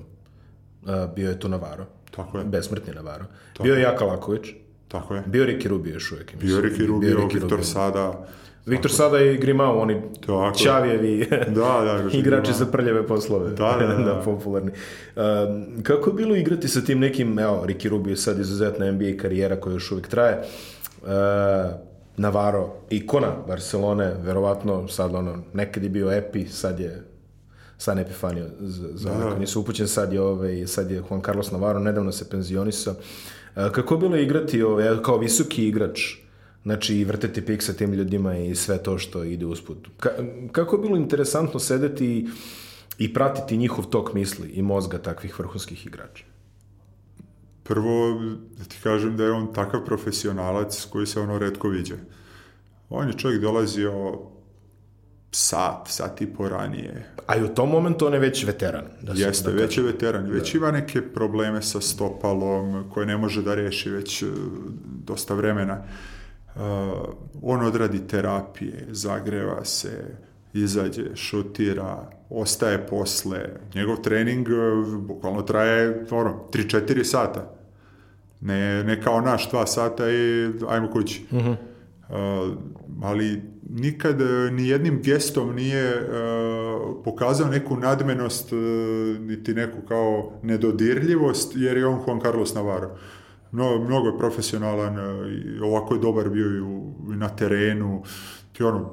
Bio je to Navaro. Tako je. Besmrtni Navaro. Tako Bio je Jaka Laković. Tako je. Bio Riki Rubio još uvijek. Mislim. Bio Riki Rubio, Bio Riki Viktor Rubio. Sada. Viktor sada i Grimao, oni Tako. čavjevi da, da, igrači za prljave poslove. Da, da, da, da. da popularni. Um, kako je bilo igrati sa tim nekim, evo, Ricky Rubio je sad izuzetna NBA karijera koja još uvijek traje. Uh, Navarro, ikona Barcelone, verovatno sad ono, nekad je bio Epi, sad je San Epifanio za, za da, da. nisu upućen, sad je, ove, ovaj, sad je Juan Carlos Navarro, nedavno se penzionisao. Uh, kako je bilo igrati ove, ovaj, kao visoki igrač Znači, vrtete pik sa tim ljudima i sve to što ide usput. Ka kako je bilo interesantno sedeti i, i pratiti njihov tok misli i mozga takvih vrhunskih igrača? Prvo, da ti kažem da je on takav profesionalac koji se ono redko viđe. On je čovjek dolazio sat, sat i po ranije. A i u tom momentu on je već veteran. Da se, Jeste, da već je veteran. Da. Već ima neke probleme sa stopalom koje ne može da reši već e, dosta vremena. Uh, uh, on odradi terapije, zagreva se, izađe, šutira, ostaje posle. Njegov trening uh, bukvalno traje ono, 3-4 sata. Ne, ne kao naš 2 sata i ajmo kući. Uh mhm. -huh. uh, ali nikad uh, ni jednim gestom nije uh, pokazao neku nadmenost uh, niti neku kao nedodirljivost jer je on Juan Carlos Navarro. Mnogo, mnogo je profesionalan, e, i ovako je dobar bio i, u, i na terenu, ti ono,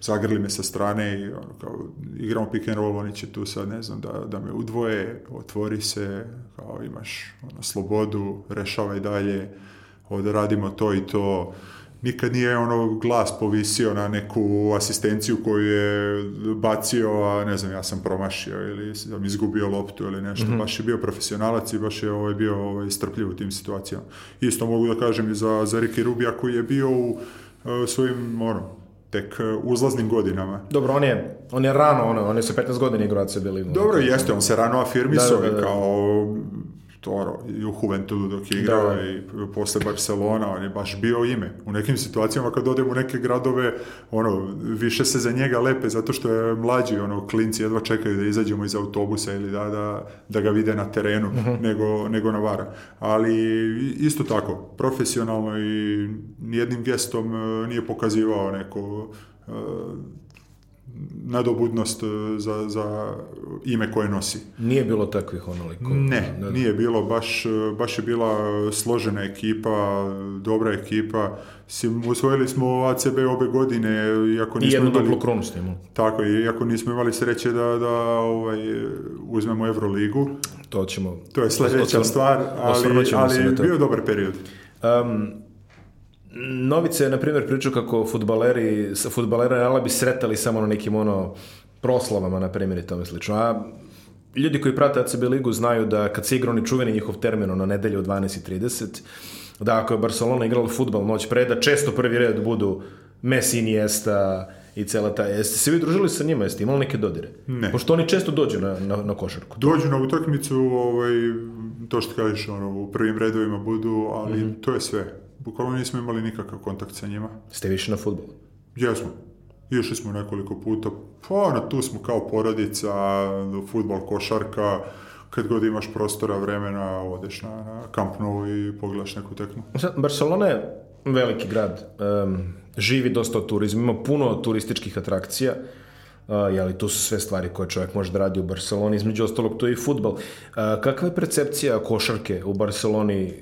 zagrli me sa strane i ono, kao, igramo pick and roll, oni će tu sad, ne znam, da, da me udvoje, otvori se, kao imaš ono, slobodu, rešavaj dalje, ovdje radimo to i to, nikad nije ono glas povisio na neku asistenciju koju je bacio, a ne znam, ja sam promašio ili sam izgubio loptu ili nešto. Mm -hmm. Baš je bio profesionalac i baš je ovaj, bio ovaj, strpljiv u tim situacijama. Isto mogu da kažem i za, za Riki Rubija koji je bio u, u e, svojim ono, tek e, uzlaznim godinama. Dobro, on je, on je rano, ono, on je se 15 godina igrao ACB Dobro, jeste, on se rano afirmisao da, da, da, da. kao Toro i u Juventudu dok je da, igrao da. i posle Barcelona, on je baš bio ime. U nekim situacijama kad odem u neke gradove, ono, više se za njega lepe zato što je mlađi, ono, klinci jedva čekaju da izađemo iz autobusa ili da, da, da ga vide na terenu uh mhm. -huh. nego, nego na vara. Ali isto tako, profesionalno i nijednim gestom eh, nije pokazivao neko uh, nadobudnost e, za, za ime koje nosi. Nije bilo takvih onoliko? Ne, ne, da, da. nije bilo. Baš, e, baš je bila složena ekipa, dobra ekipa. Sim, usvojili smo ACB obe godine. Iako nismo I jednu imali, duplu Tako, iako nismo imali sreće da, da ovaj, uzmemo Euroligu. To ćemo... To je sledeća stvar, ali, ali bio dobar period. Um, Novice je, na primjer, pričao kako futbaleri, futbalera Reala bi sretali samo na nekim ono proslavama, na primjer, i tome slično. A ljudi koji prate ACB ligu znaju da kad se igra oni čuveni njihov termin na nedelju u 12.30, da ako je Barcelona igrala futbal noć pre, da često prvi red budu Messi, Iniesta i cela ta... Jeste se vi družili sa njima? Jeste imali neke dodire? Ne. Pošto oni često dođu na, na, na košarku. Dođu na utakmicu, ovaj, to što kažeš, ono, u prvim redovima budu, ali mm -hmm. to je sve bukvalno nismo imali nikakav kontakt sa njima. Ste više na futbolu? Jesmo. Išli smo nekoliko puta, pa na tu smo kao porodica, futbol, košarka, kad god imaš prostora, vremena, odeš na, na Camp Nou i pogledaš neku tekmu. E Barcelona je veliki grad, um, živi dosta od turizma, ima puno turističkih atrakcija. Uh, jeli, to su sve stvari koje čovjek može da radi u Barceloni, između ostalog to je i futbal. kakva je percepcija košarke u Barceloni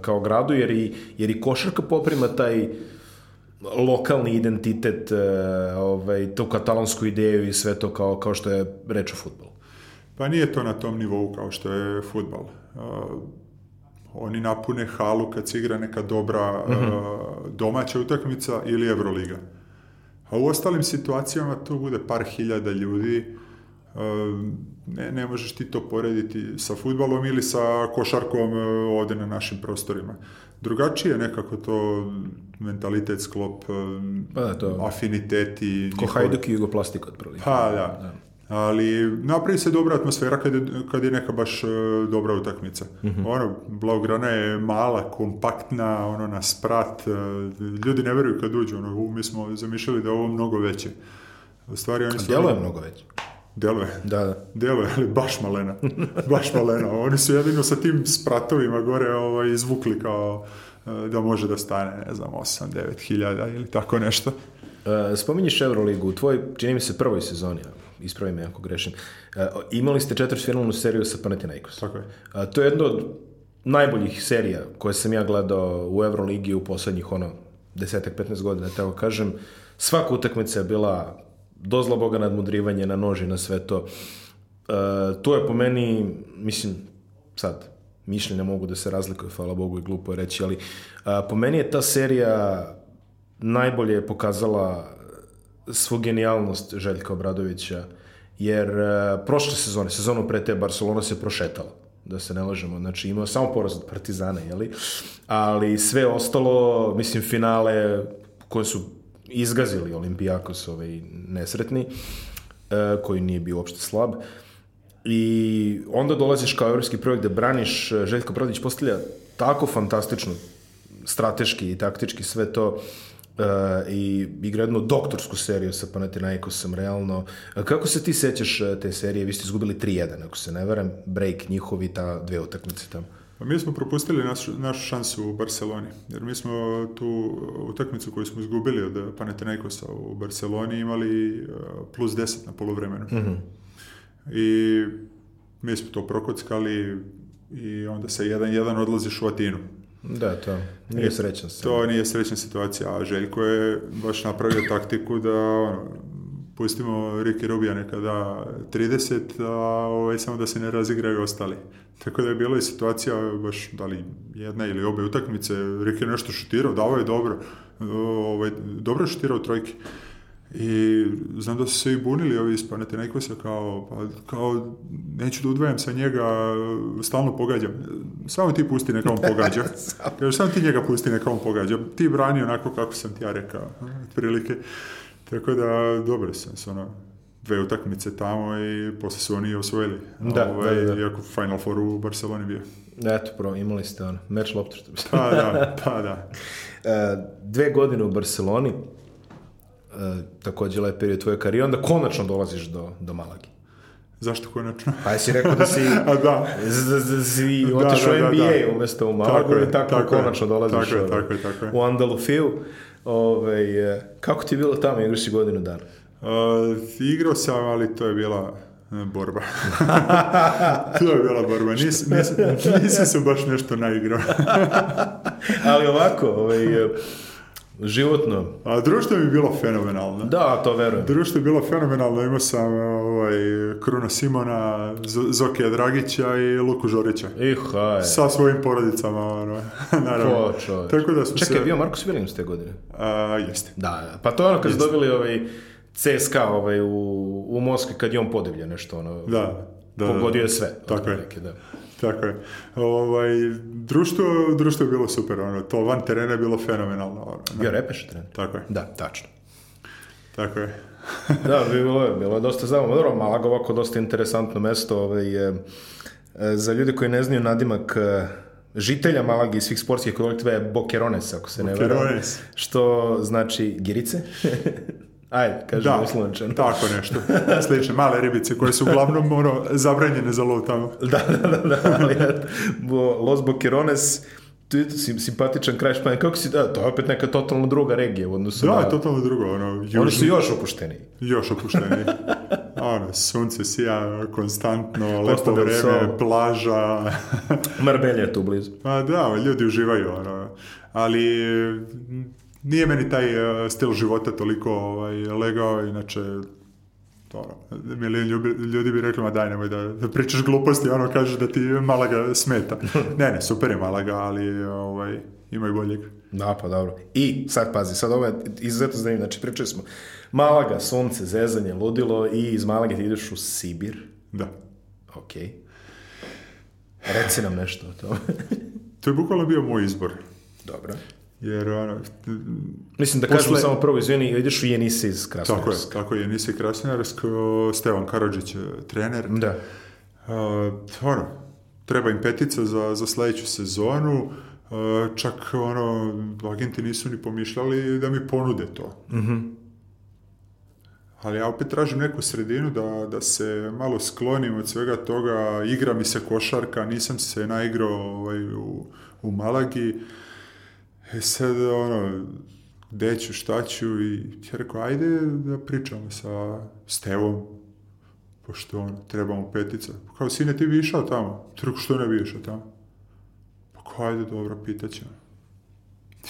kao gradu, jer i, jer i košarka poprima taj lokalni identitet, ovaj, tu katalonsku ideju i sve to kao, kao što je reč o futbolu? Pa nije to na tom nivou kao što je futbal. oni napune halu kad se igra neka dobra mm -hmm. domaća utakmica ili Euroliga. A u ostalim situacijama tu bude par hiljada ljudi, e, ne, ne možeš ti to porediti sa futbalom ili sa košarkom e, ovde na našim prostorima. Drugačije nekako to mentalitet, sklop, e, pa da, to... afiniteti. Ko njihove... Hajduk i Jugoplastika otprilike. Pa da. da ali napravi se dobra atmosfera kad je, kad je neka baš e, dobra utakmica. Mm-hmm. Ono, Blaugrana je mala, kompaktna, ono na sprat, e, ljudi ne veruju kad uđu, ono, mi smo zamišljali da je ovo mnogo veće. U stvari oni su... Djelo je mnogo veće. Djelo je. Da, da. Djelo je, ali baš malena. Baš malena. Oni su jedino sa tim spratovima gore ovaj, izvukli kao e, da može da stane, ne znam, 8-9 hiljada ili tako nešto. Spominjiš Euroligu u tvoj, čini mi se, prvoj sezoni, ispravi me ako grešim. E, imali ste četvrtfinalnu seriju sa Panathinaikos. Tako je. E, to je jedno od najboljih serija koje sam ja gledao u Euroligi u poslednjih ono desetak, 15 godina, da tako kažem. Svaka utakmica je bila do zla boga nadmudrivanje na noži, na sve to. E, to je po meni, mislim, sad, mišljenja mogu da se razlikuju, hvala Bogu i glupo je reći, ali a, e, po meni je ta serija najbolje pokazala svu genijalnost Željka Obradovića, jer e, prošle sezone, sezonu pre te Barcelona se prošetala da se ne lažemo, znači imao samo poraz od Partizana, jeli? Ali sve ostalo, mislim, finale koje su izgazili Olimpijakos ovaj nesretni, e, koji nije bio uopšte slab. I onda dolaziš kao evropski projekt da braniš, e, Željko Bradić postavlja tako fantastično strateški i taktički sve to Uh, i igra jednu doktorsku seriju sa Panathinaikosom, realno. Uh, kako se ti sećaš uh, te serije? Vi ste izgubili 3-1, ako se ne veram, break njihovi, ta dve utakmice tamo. Pa mi smo propustili naš, našu šansu u Barceloni, jer mi smo tu utakmicu koju smo izgubili od Panathinaikosa u Barceloni imali uh, plus 10 na polovremenu. Mm -hmm. I mi smo to prokockali i onda se 1-1 odlaziš u Atinu. Da, to nije e, srećna situacija. To nije srećna situacija, a Željko je baš napravio taktiku da ono, pustimo Riki Rubija nekada 30, a ovaj, samo da se ne razigraju ostali. Tako da je bilo i situacija, baš da li jedna ili obe utakmice, Riki je nešto šutirao, davo je dobro, ovaj, dobro je šutirao trojke. I znam da su se i bunili ovi iz Panathinaikosa kao, pa, kao neću da udvajam sa njega, stalno pogađam. Samo ti pusti neka on pogađa. Kaže, samo ti njega pusti neka on pogađa. Ti brani onako kako sam ti ja rekao, otprilike. Tako da, dobro sam s ono, dve utakmice tamo i posle su oni osvojili. Da, ovaj, da, da. Iako Final Four u Barceloni bio. Eto, pro, imali ste ono, meč loptu što bi Pa da, pa da. E, dve godine u Barceloni, E, takođe lep period tvoje karijere, onda konačno dolaziš do, do Malagi. Zašto konačno? Pa jesi rekao da si, da. Z, z, si da, otišao da, da, NBA da, da. umesto u Malagu i tako, tako konačno je, dolaziš tako, ove, tako, tako, tako. u Andalufiju. Ove, ovaj, kako ti je bilo tamo? Igraš si godinu dana. Uh, igrao sam, ali to je bila e, borba. to je bila borba. Nis, nisam, nisam se baš nešto naigrao. ali ovako, ovaj, životno. A društvo mi je bilo fenomenalno. Da, to verujem. Društvo je bilo fenomenalno, imao sam ovaj, Kruna Simona, Z Zokija Dragića i Luku Žorića. I haj. Sa svojim porodicama, ono, naravno. Ko, Tako da smo Čekaj, se... bio Markus Williams te godine? A, jeste. Da, da. pa to je ono kad jeste. su dobili ovaj CSKA ovaj, u, u Moskvi kad je on podivlja nešto, ono, da, da, da pogodio da. je sve. Tako je. Neke, da. Tako je. Ovaj, društvo, društvo je bilo super, ono, to van terena je bilo fenomenalno. Ono, Bio da. repeš teren. Tako je. Da, tačno. Tako je. da, bilo je, bilo je dosta zabavno. Dobro, Malag ovako dosta interesantno mesto. Ovaj, e, za ljudi koji ne znaju nadimak e, žitelja Malagi i svih sportskih kolektiva je Bokerones, ako se ne varam. Što znači girice. Ajde, kažem da, uslančen. tako nešto. Slične male ribice koje su uglavnom ono, zabranjene za lov tamo. da, da, da, da, ali Los Boquerones, sim, simpatičan kraj Španije. Kako si, da, to je opet neka totalno druga regija u odnosu da, na... Da, totalno druga, ono... Južni, Oni su još opušteniji. Još opušteniji. ono, sunce sija konstantno, lepo vreme, plaža... Marbelja je tu blizu. Pa da, ljudi uživaju, ono. Ali nije meni taj e, stil života toliko ovaj, legao, inače dobro, milion ljudi bi rekli, ma daj nemoj da, da pričaš gluposti, ono kaže da ti Malaga smeta. Ne, ne, super je Malaga, ali ovaj, ima i boljeg. Da, pa dobro. I sad pazi, sad ovo je izuzetno zanimljivo, znači pričali smo Malaga, sunce, zezanje, ludilo i iz Malage ti ideš u Sibir. Da. Ok. Reci nam nešto o tome. to je bukvalno bio moj izbor. Dobro. Jer, ono... Mislim da posle... kažemo samo prvo, izvini, ideš u Jenis iz Krasnojarska. Tako je, tako je, Jenis iz Krasnojarska, Stevan Karadžić e, trener. Da. Uh, ono, treba im petica za, za sledeću sezonu, uh, čak, ono, agenti nisu ni pomišljali da mi ponude to. Mhm. Mm ali ja opet tražim neku sredinu da, da se malo sklonim od svega toga, igra mi se košarka, nisam se naigrao ovaj, u, u Malagi, uh, E sad, ono, gde ću, šta ću i ja rekao, ajde da pričamo sa Stevom, pošto on, trebamo petica. Pa kao, sine, ti bi išao tamo? Ti što ne bi išao tamo? Pa kao, ajde, dobro, pitaćemo.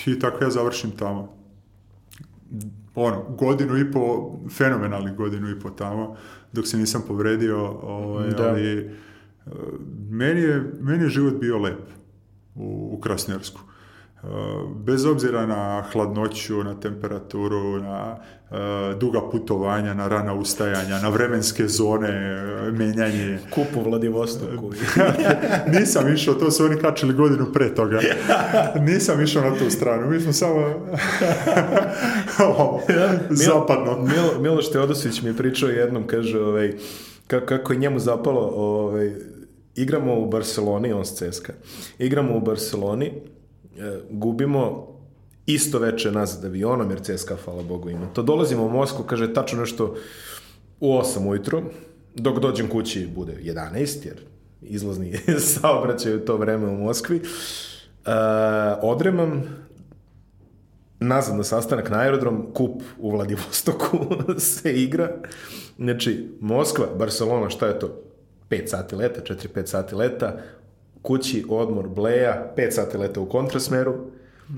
I tako ja završim tamo. Ono, godinu i po, fenomenalni godinu i po tamo, dok se nisam povredio, ovaj, da. ali e, meni je, meni je život bio lep u, u Krasnjarsku. Eh, bez obzira na hladnoću, na temperaturu, na eh, duga putovanja, na rana ustajanja, na vremenske zone, eh, menjanje. Kupu Vladivostoku. Nisam išao, to su oni kačili godinu pre toga. Nisam išao na tu stranu, mi smo samo zapadno. Milo, Miloš Teodosić mi je pričao jednom, kaže, ovaj, kako je njemu zapalo, ovaj, igramo u Barceloni, on s Ceska, igramo u Barceloni, E, gubimo isto veče nazad avionom, jer CSKA, hvala Bogu, ima to. Dolazimo u Moskvu, kaže, tačno nešto u 8 ujutru, dok dođem kući bude 11, jer izlazni saobraćaj u to vreme u Moskvi. E, odremam, nazad na sastanak na aerodrom, kup u Vladivostoku se igra. Znači, Moskva, Barcelona, šta je to? 5 sati leta, 4-5 sati leta, kući, odmor Bleja, 5 sati leta u kontrasmeru,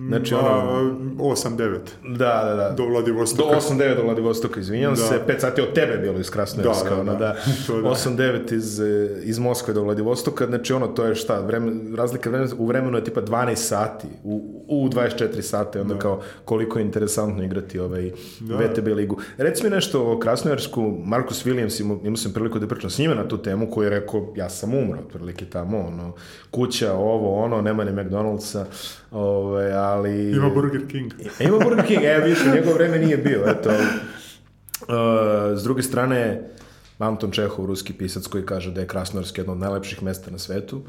Znači, ono... 8-9. Da, da, da. Do Vladivostoka. Do 8-9 do Vladivostoka, izvinjam da. se. 5 sati od tebe bilo iz Krasnojarska. Da, da, da. da. 8-9 da. iz, iz Moskve do Vladivostoka. Znači, ono, to je šta? Vreme, razlika vremen, u vremenu je tipa 12 sati. U, u 24 sate. Onda da. kao koliko je interesantno igrati ovaj da. VTB ligu. Reci mi nešto o Krasnojarsku. Markus Williams, imao, imao sam priliku da pričam s njima na tu temu, koji je rekao, ja sam umro, otprilike tamo, ono, kuća, ovo, ono, nema ni McDonald'sa. Ovaj, ali... Ima Burger King. E, ima Burger King, e, više, njegovo vreme nije bio, eto. Uh, s druge strane, Anton Čehov, ruski pisac koji kaže da je Krasnojarsk jedno od najlepših mesta na svetu.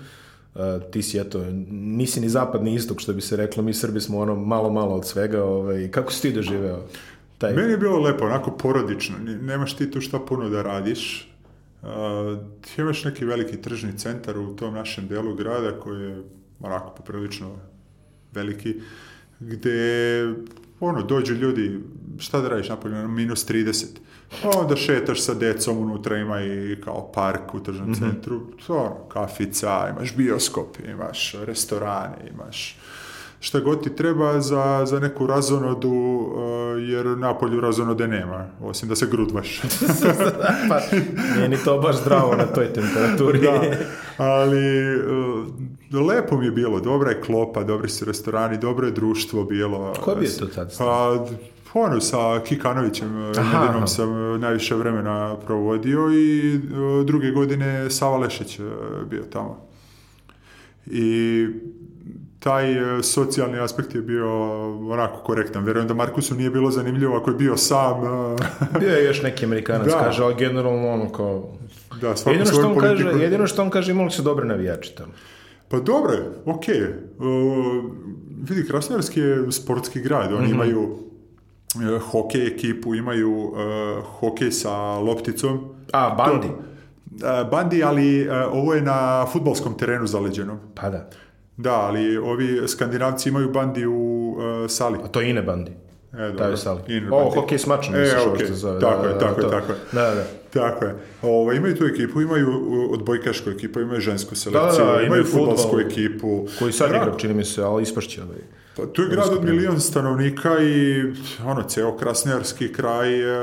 E, ti si, eto, nisi ni zapad, ni istok, što bi se reklo, mi Srbi smo ono malo, malo od svega. Ovaj, kako si ti doživeo? Taj... Meni je bilo lepo, onako porodično. Nemaš ti tu šta puno da radiš. Uh, imaš neki veliki tržni centar u tom našem delu grada koji je onako poprilično veliki, gde ono, dođu ljudi, šta da radiš napolje, minus 30, pa onda šetaš sa decom, unutra ima i kao park u tržnom mm -hmm. centru, to ono, kafica, imaš bioskop, imaš restorane, imaš šta god ti treba za, za neku razonodu, uh, jer napolju razonode nema, osim da se grudvaš. pa, nije ni to baš zdravo na toj temperaturi. da, ali uh, lepo mi je bilo, dobra je klopa, dobri su restorani, dobro je društvo bilo. Ko je to tad? Pa, ono, sa Kikanovićem Nedinom uh, sam najviše vremena provodio i druge godine Sava Lešić bio tamo. I taj e, socijalni aspekt je bio onako korektan. Vjerujem da Markusu nije bilo zanimljivo ako je bio sam. E, bio je još neki Amerikanac, da. kaže, ali generalno ono kao... Da, jedino, što on politiku... kaže, jedino što on kaže, imali su dobre navijače tamo. Pa dobro je, ok. Uh, e, vidi, Krasnojarski je sportski grad, oni mm-hmm. imaju uh, hokej ekipu, imaju uh, hokej sa lopticom. A, bandi. To, bandi, ali ovo je na futbolskom terenu zaleđeno. Pa da. Da, ali ovi skandinavci imaju bandi u uh, sali. A to je ine bandi. E, dobro. sali. E, ovo, hokej s mačom, e, okay. što zove. Tako da, je, da, tako je, tako je. Da, da. Tako je. Ovo, ovaj, imaju tu ekipu, imaju odbojkašku ekipu, imaju žensku selekciju, da, da, imaju, imaju futbolsku ekipu. Koji sad igra, čini mi se, ali ispašće. Ovaj. Pa tu je grad od milion stanovnika i ono, ceo krasnerski kraj e,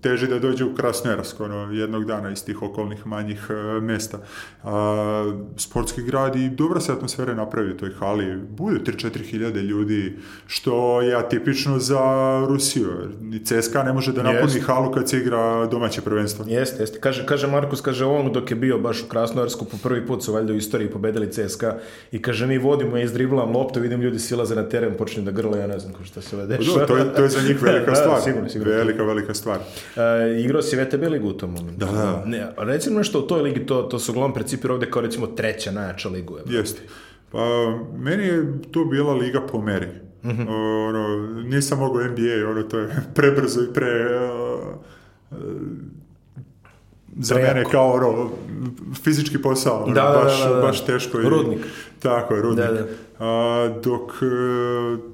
teže da dođe u Krasnersk, ono, jednog dana iz tih okolnih manjih e, mesta. A, e, sportski grad i dobra se atmosfera napravi u toj hali. Budu 3-4 hiljade ljudi, što je atipično za Rusiju. Ni CSKA ne može da napuni jest. halu kad se igra domaće prvenstvo. Jeste, jeste. Kaže, kaže Markus, kaže on dok je bio baš u Krasnojarsku, po prvi put su valjda u istoriji pobedili CSKA i kaže mi vodimo, ja izdriblam loptu, vidim ljudi silaze na teren, počne da grle, ja ne znam šta se vede. Pa Do, to, je, to je za njih velika da, stvar. da, sigurno, sigurno. Velika, velika stvar. E, igrao si VTB ligu u tom momentu. Da, da. Ne, recimo nešto u toj ligi, to, to su uglavnom principira ovde kao recimo treća najjača ligu. Jeste. Pa, meni je to bila liga po meri. Mm -hmm. ono, nisam mogao NBA, ono, to je prebrzo i pre... Uh, uh, za Prejako. mene kao ro, fizički posao, da, ono, da, baš, da, da, da, baš teško. Rudnik. tako je, rudnik. Da, A, dok e,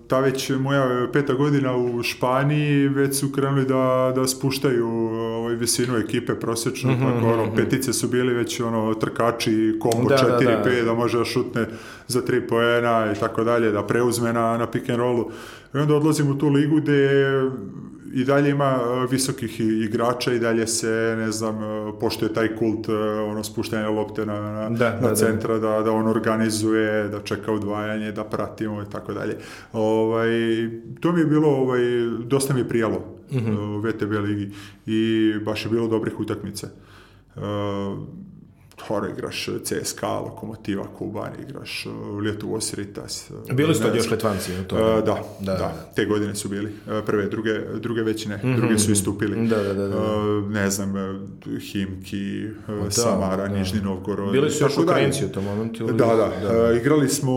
ta već moja peta godina u Španiji već su krenuli da, da spuštaju ovaj, visinu ekipe prosječno, mm-hmm, tako, ono, mhm, mhm. petice su bili već ono, trkači, kombo 4-5, da, može da šutne za tri poena i tako dalje, da preuzme na, na pick and rollu. I onda odlazim u tu ligu gdje i dalje ima e, visokih igrača i dalje se, ne znam, e, poštuje taj kult e, ono spuštanja lopte na, na, da, na da, da, centra, da. da, on organizuje, da čeka odvajanje, da pratimo i tako dalje. Ovaj, to mi je bilo, ovaj, dosta mi je prijalo mm -hmm. VTB ligi i baš je bilo dobrih utakmica. Uh, Hora igraš e, CSKA, Lokomotiva, Kuban, igraš e, Ljetovo Sritas. E, bili su tad još Letvanci u tome? Da, da, da, da, Te godine su bili. Prve, druge, druge već ne. Mm-hmm. Druge su mhm. istupili. Da, da, da, da. Ne znam, Himki, pa da, Samara, da. Nižni Novgorod. Bili su još Ukrajinci u tom momentu? Da, da. da. da. Igrali smo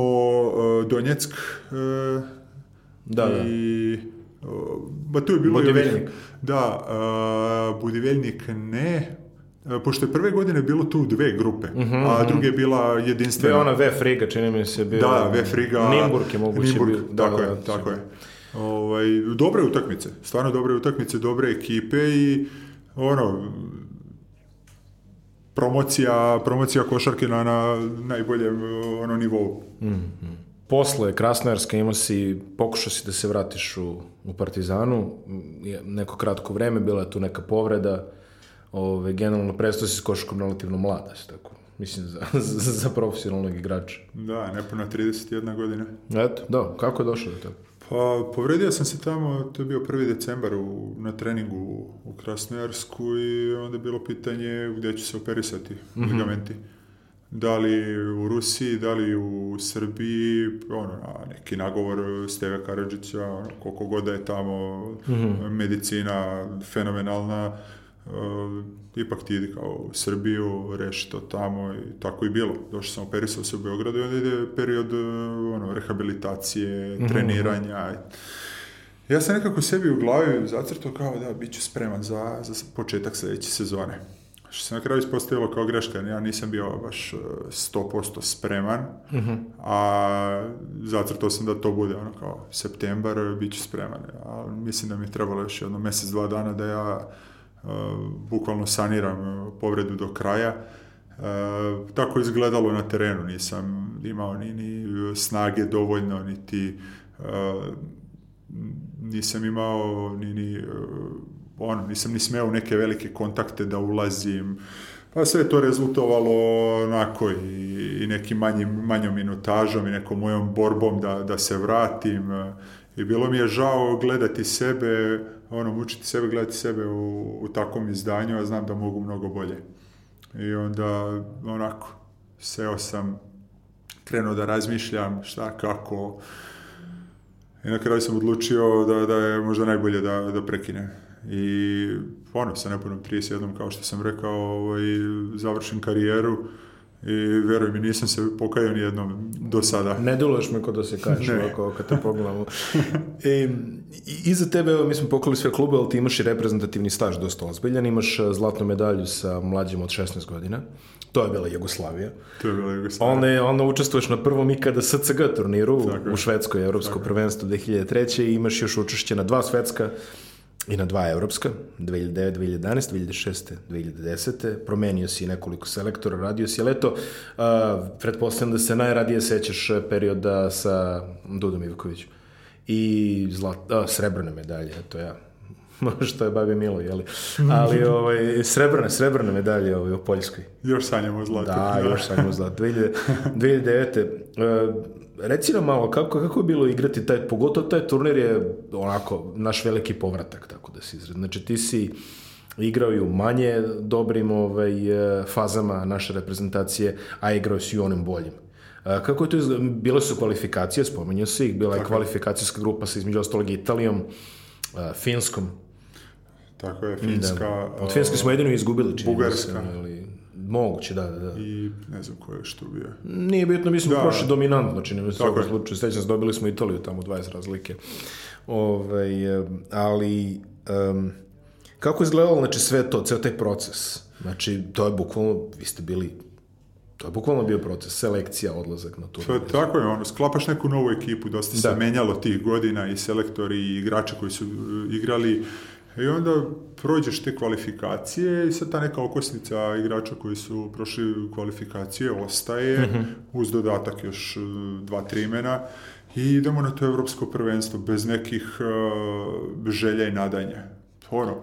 Donjeck da, da, i... Ba tu je bilo Budiveljnik. Da, Budiveljnik ne, E, pošto je prve godine bilo tu dve grupe, mm-hmm. a druge je bila jedinstvena. Bila ona V-Friga, čini mi se. Bila... Da, V-Friga. Nimburg je moguće Nimburg, bio. Da, tako da, je, da, tako je. Ovaj, dobre utakmice, stvarno dobre utakmice, dobre ekipe i ono, promocija, promocija košarke na, na najboljem ono, nivou. Mm-hmm. Posle Krasnojarska imao si, pokušao si da se vratiš u, u Partizanu, neko kratko vreme, bila je tu neka povreda, ove, generalno prestao si s košarkom relativno mlad, mlada, tako mislim, za, za, za profesionalnog igrača. Da, nepuna 31 godina. Eto, da, kako je došlo do toga? Pa, povredio sam se tamo, to je bio 1. decembar u, na treningu u, Krasnojarsku i onda je bilo pitanje gde će se operisati mm -hmm. ligamenti. Da li u Rusiji, da li u Srbiji, ono, neki nagovor Steve Karadžića, ono, koliko god da je tamo mm -hmm. medicina fenomenalna, Uh, ipak ti idi kao u Srbiju, reši to tamo i tako i bilo. Došao sam, operisao se u Beogradu i onda ide period uh, ono, rehabilitacije, mm-hmm. treniranja. Ja sam nekako sebi u glavi zacrtao kao da bit ću spreman za, za početak sledeće sezone. Što se na kraju ispostavilo kao greška, ja nisam bio baš 100% eh, spreman, mm-hmm. a zacrtao sam da to bude ono kao septembar, bit ću spreman. A mislim da mi je trebalo još jedno mesec, dva dana da ja Eh, bukvalno saniram eh, povredu do kraja. Eh, tako izgledalo na terenu, nisam imao ni, ni snage dovoljno, niti nisam imao ni, ni ono, nisam ni smeo neke velike kontakte da ulazim, pa sve to rezultovalo onako i, i nekim manjim, manjom minutažom i nekom mojom borbom da, da se vratim, i bilo mi je žao gledati sebe, ono, mučiti sebe, gledati sebe u, u takvom izdanju, a znam da mogu mnogo bolje. I onda, onako, seo sam, krenuo da razmišljam šta, kako, i na kraju sam odlučio da, da je možda najbolje da, da prekinem. I ono, sa nepunom 31, kao što sam rekao, ovaj, završim karijeru, i veruj mi, nisam se pokajao ni jednom do sada. Ne duleš me kod da se kažeš ovako kad te pogledamo. e, iza tebe, mi smo poklali sve klube, ali ti imaš i reprezentativni staž dosta ozbiljan, imaš e, zlatnu medalju sa mlađim od 16 godina. To je bila Jugoslavija. To je bila Jugoslavija. Onda, je, onda učestvuješ na prvom ikada SCG turniru Tako u Švedskoj, Evropsko Tako. prvenstvo 2003. i imaš još učešće na dva svetska i na dva evropska, 2009, 2011, 2006, 2010. Promenio si nekoliko selektora, radio si, ali eto, pretpostavljam da se najradije sećaš perioda sa Dudom Ivkovićem i zlat, a, srebrne medalje, eto ja. što je babi Milo, jeli? Ali ovaj, srebrne, srebrne medalje ovaj, u Poljskoj. Još sanjamo zlato. da, još sanjamo zlato. 2009. Reci nam malo, kako, kako je bilo igrati taj, pogotovo taj turnir je onako naš veliki povratak, tako da se izred. Znači ti si igrao i u manje dobrim ovaj, eh, fazama naše reprezentacije, a igrao si i u onim boljim. Eh, kako je to izgleda? Bile su kvalifikacije, spomenuo si ih, bila je kvalifikacijska grupa sa između ostalog Italijom, eh, Finskom. Tako je, da. Finska... Da. Od Finske smo jedino izgubili. Bugarska. Mislim, ili Moguće, da, da. I ne znam ko je što bio. Nije bitno, mi smo da. da. prošli dominantno, čini znači, mi se u ovom slučaju. Svećam se, dobili smo Italiju tamo 20 razlike. Ove, ovaj, ali, um, kako je izgledalo, znači, sve to, ceo taj proces? Znači, to je bukvalno, vi ste bili to je bukvalno bio proces, selekcija, odlazak na turnir. To, tako je, ono, sklapaš neku novu ekipu, dosta da. se menjalo tih godina i selektori i igrače koji su e, igrali I onda prođeš te kvalifikacije i sad ta neka okosnica igrača koji su prošli kvalifikacije ostaje mm -hmm. uz dodatak još e, dva, tri imena i idemo na to evropsko prvenstvo bez nekih uh, želja i nadanja. Ono,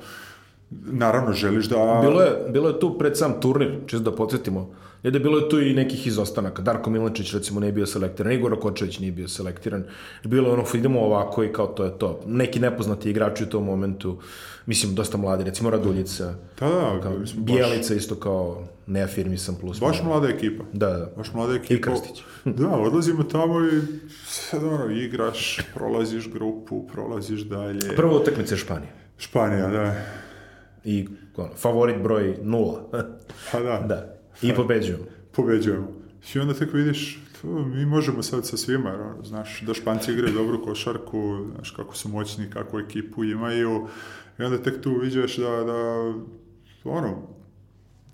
naravno želiš da... Bilo je, bilo je tu pred sam turnir, čisto da podsjetimo Ne da je bilo tu i nekih izostanaka. Darko Milančić recimo nije bio selektiran, Igor Kočević nije bio selektiran. Bilo ono, idemo ovako i kao to je to. Neki nepoznati igrači u tom momentu, mislim, dosta mladi, recimo Raduljica. Da, da. Kao, mislim, Bijelica isto kao neafirmisan plus. Baš malo. mlada ekipa. Da, da. Baš mlada ekipa. I Krstić. da, odlazimo tamo i dobro, igraš, prolaziš grupu, prolaziš dalje. Prvo utakmice je Španija. Španija, da. I ono, favorit broj nula. pa da. da. I pobeđujemo. Pobeđujemo. I onda tako vidiš, to, mi možemo sad sa svima, znaš, da Španci igraju dobru košarku, znaš, kako su moćni, kakvu ekipu imaju, i onda tek tu vidiš da, da, ono,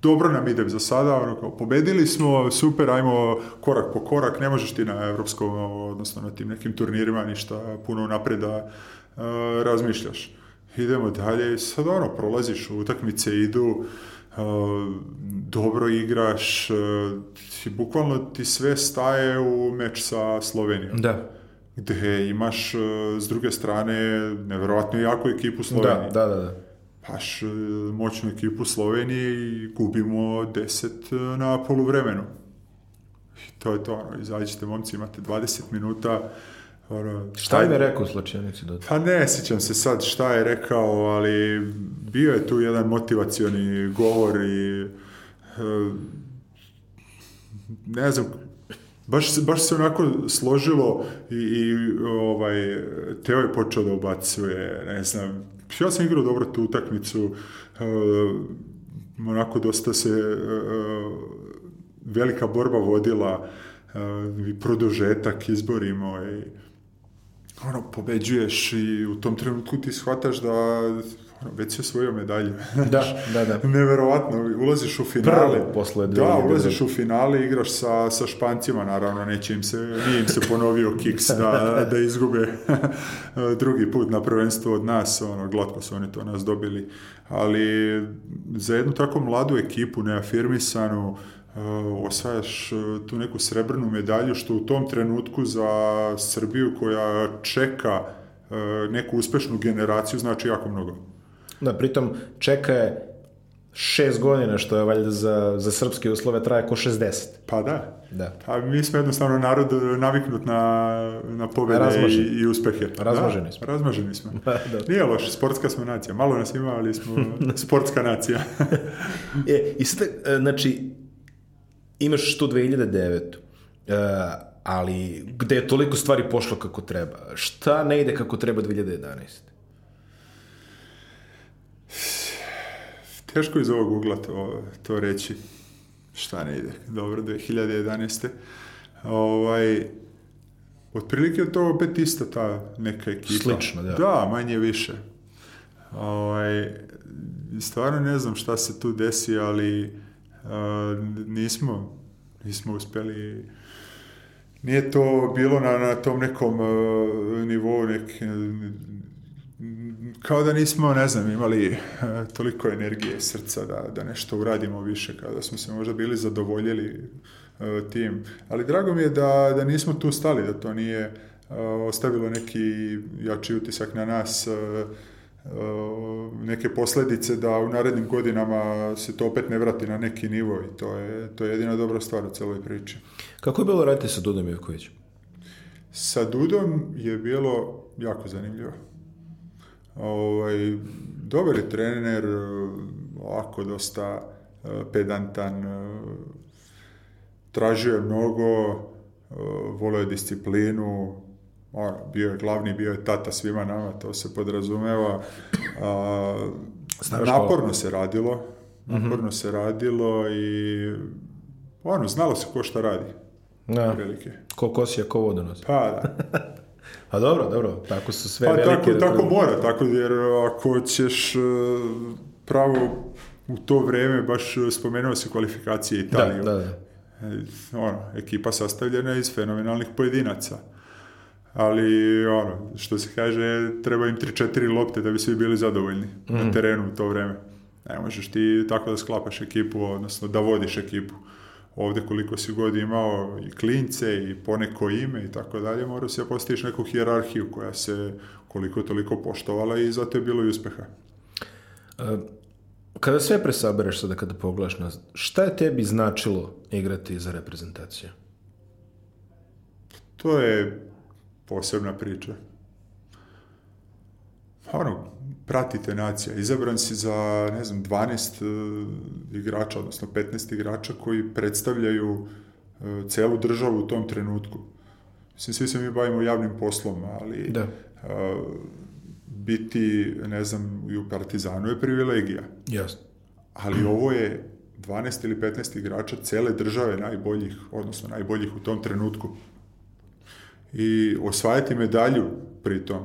dobro nam ide za sada, ono kao, pobedili smo, super, ajmo korak po korak, ne možeš ti na evropskom, odnosno na tim nekim turnirima ništa puno napreda uh, razmišljaš. Idemo dalje i sad ono, prolaziš utakmice, idu, E, dobro igraš, ti, e, bukvalno ti sve staje u meč sa Slovenijom. Da. Gde imaš e, s druge strane nevjerojatno jaku ekipu da, Slovenije. Da, da, da. da. Paš moćnu ekipu Slovenije i gubimo 10 na poluvremenu. I to je to, izađite momci, imate 20 minuta, Ono, šta im je rekao Slačenici? Da... Pa ne, sećam se sad šta je rekao, ali bio je tu jedan motivacioni govor i eh, ne znam, baš, baš se onako složilo i, i ovaj, Teo je počeo da ubacuje, ne znam, ja sam igrao dobro tu utakmicu, eh, onako dosta se eh, velika borba vodila, i produžetak izborimo i ono, pobeđuješ i u tom trenutku ti shvataš da ono, već si osvojio medalju. da, da, da. Neverovatno, ulaziš u finale. Prvo posle dve. Da, ulaziš u finale, igraš sa, sa špancima, naravno, neće im se, nije im se ponovio kiks da, da, da, da. da izgube drugi put na prvenstvo od nas, ono, glatko su oni to nas dobili. Ali za jednu tako mladu ekipu, neafirmisanu, Eh, osvajaš eh, tu neku srebrnu medalju što u tom trenutku za Srbiju koja čeka eh, neku uspešnu generaciju znači jako mnogo. Da, pritom čeka je šest godina, što je valjda za, za srpske uslove traje ko 60. Pa da. da. Pa mi smo jednostavno narod naviknut na, na pobede Razmažen. i, i uspehe. Da, razmaženi da, smo. Razmaženi smo. Da, da. Nije loš, sportska smo nacija. Malo nas ima, ali smo sportska nacija. e, i sad, znači, imaš tu 2009. Uh, ali gde je toliko stvari pošlo kako treba. Šta ne ide kako treba 2011? Teško iz ovog ugla to, to reći. Šta ne ide? Dobro, 2011. Ovaj, otprilike je to opet isto ta neka ekipa. Slično, da. Da, manje više. Ovaj, stvarno ne znam šta se tu desi, ali nismo, nismo uspeli, nije to bilo na, na tom nekom uh, nivou nek, kao da nismo, ne znam, imali e, toliko energije srca da, da nešto uradimo više, kao da smo se možda bili zadovoljili e, tim. Ali drago mi je da, da nismo tu stali, da to nije ostavilo neki jači utisak na nas Eh, neke posledice da u narednim godinama se to opet ne vrati na neki nivo i to je, to je jedina dobra stvar u celoj priči. Kako je bilo raditi sa Dudom Ivkovićem? Sa Dudom je bilo jako zanimljivo. Ovaj, dobar je trener, ovako dosta eh, pedantan, eh, tražio je mnogo, volio je disciplinu, ono, bio je glavni, bio je tata svima nama, to se podrazumeva. A, naporno se radilo, mhm. naporno mm-hmm. se radilo i ono, znalo se ko šta radi. Da. Velike. Ko kosija, ko vodu Pa, da. A dobro, dobro, tako su sve pa, velike. Da tako, tako mora, tako, jer ako ćeš e, pravo u to vrijeme, baš spomenuo se kvalifikacije da, Italije. Da, da, da. Ono, ekipa sastavljena iz fenomenalnih pojedinaca ali ono, što se kaže, treba im 3-4 lopte da bi svi bili zadovoljni mm. na mhm. terenu u to vreme. Ne možeš ti tako da sklapaš ekipu, odnosno da vodiš ekipu. Ovde koliko si god imao i klince i poneko ime i tako dalje, morao si da postaviš neku hijerarhiju koja se koliko toliko poštovala i zato je bilo i uspeha. E, kada sve presabereš sada, kada pogledaš nas, šta je tebi značilo igrati za reprezentaciju? To je posebna priča. Ono, pratite nacija. Izabran si za, ne znam, 12 e, igrača, odnosno 15 igrača koji predstavljaju e, celu državu u tom trenutku. Mislim, svi se mi bavimo javnim poslom, ali da. A, e, biti, ne znam, i u Partizanu je privilegija. Jasno. Ali ovo je 12 ili 15 igrača cele države najboljih, odnosno najboljih u tom trenutku i osvajati medalju pritom.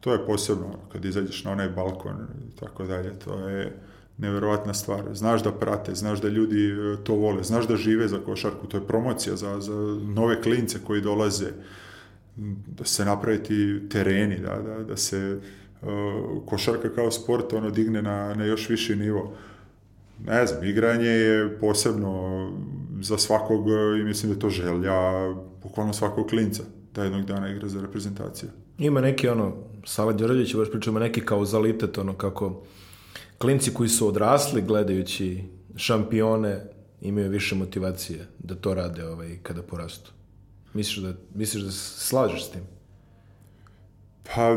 To je posebno kad izađeš na onaj balkon i tako dalje, to je neverovatna stvar. Znaš da prate, znaš da ljudi e, to vole, znaš da žive za košarku, to je promocija za, za nove klince koji dolaze, da se napraviti tereni, da, da, da se uh, košarka kao sport ono digne na, na još viši nivo. Ne znam, igranje je posebno za svakog i mislim da to želja bukvalno svakog klinca da jednog dana igra za reprezentaciju. Ima neki ono, Sala Đorđević baš pričamo neki kauzalitet, ono kako klinci koji su odrasli gledajući šampione imaju više motivacije da to rade ovaj, kada porastu. Misliš da, misliš da slažeš s tim? Pa,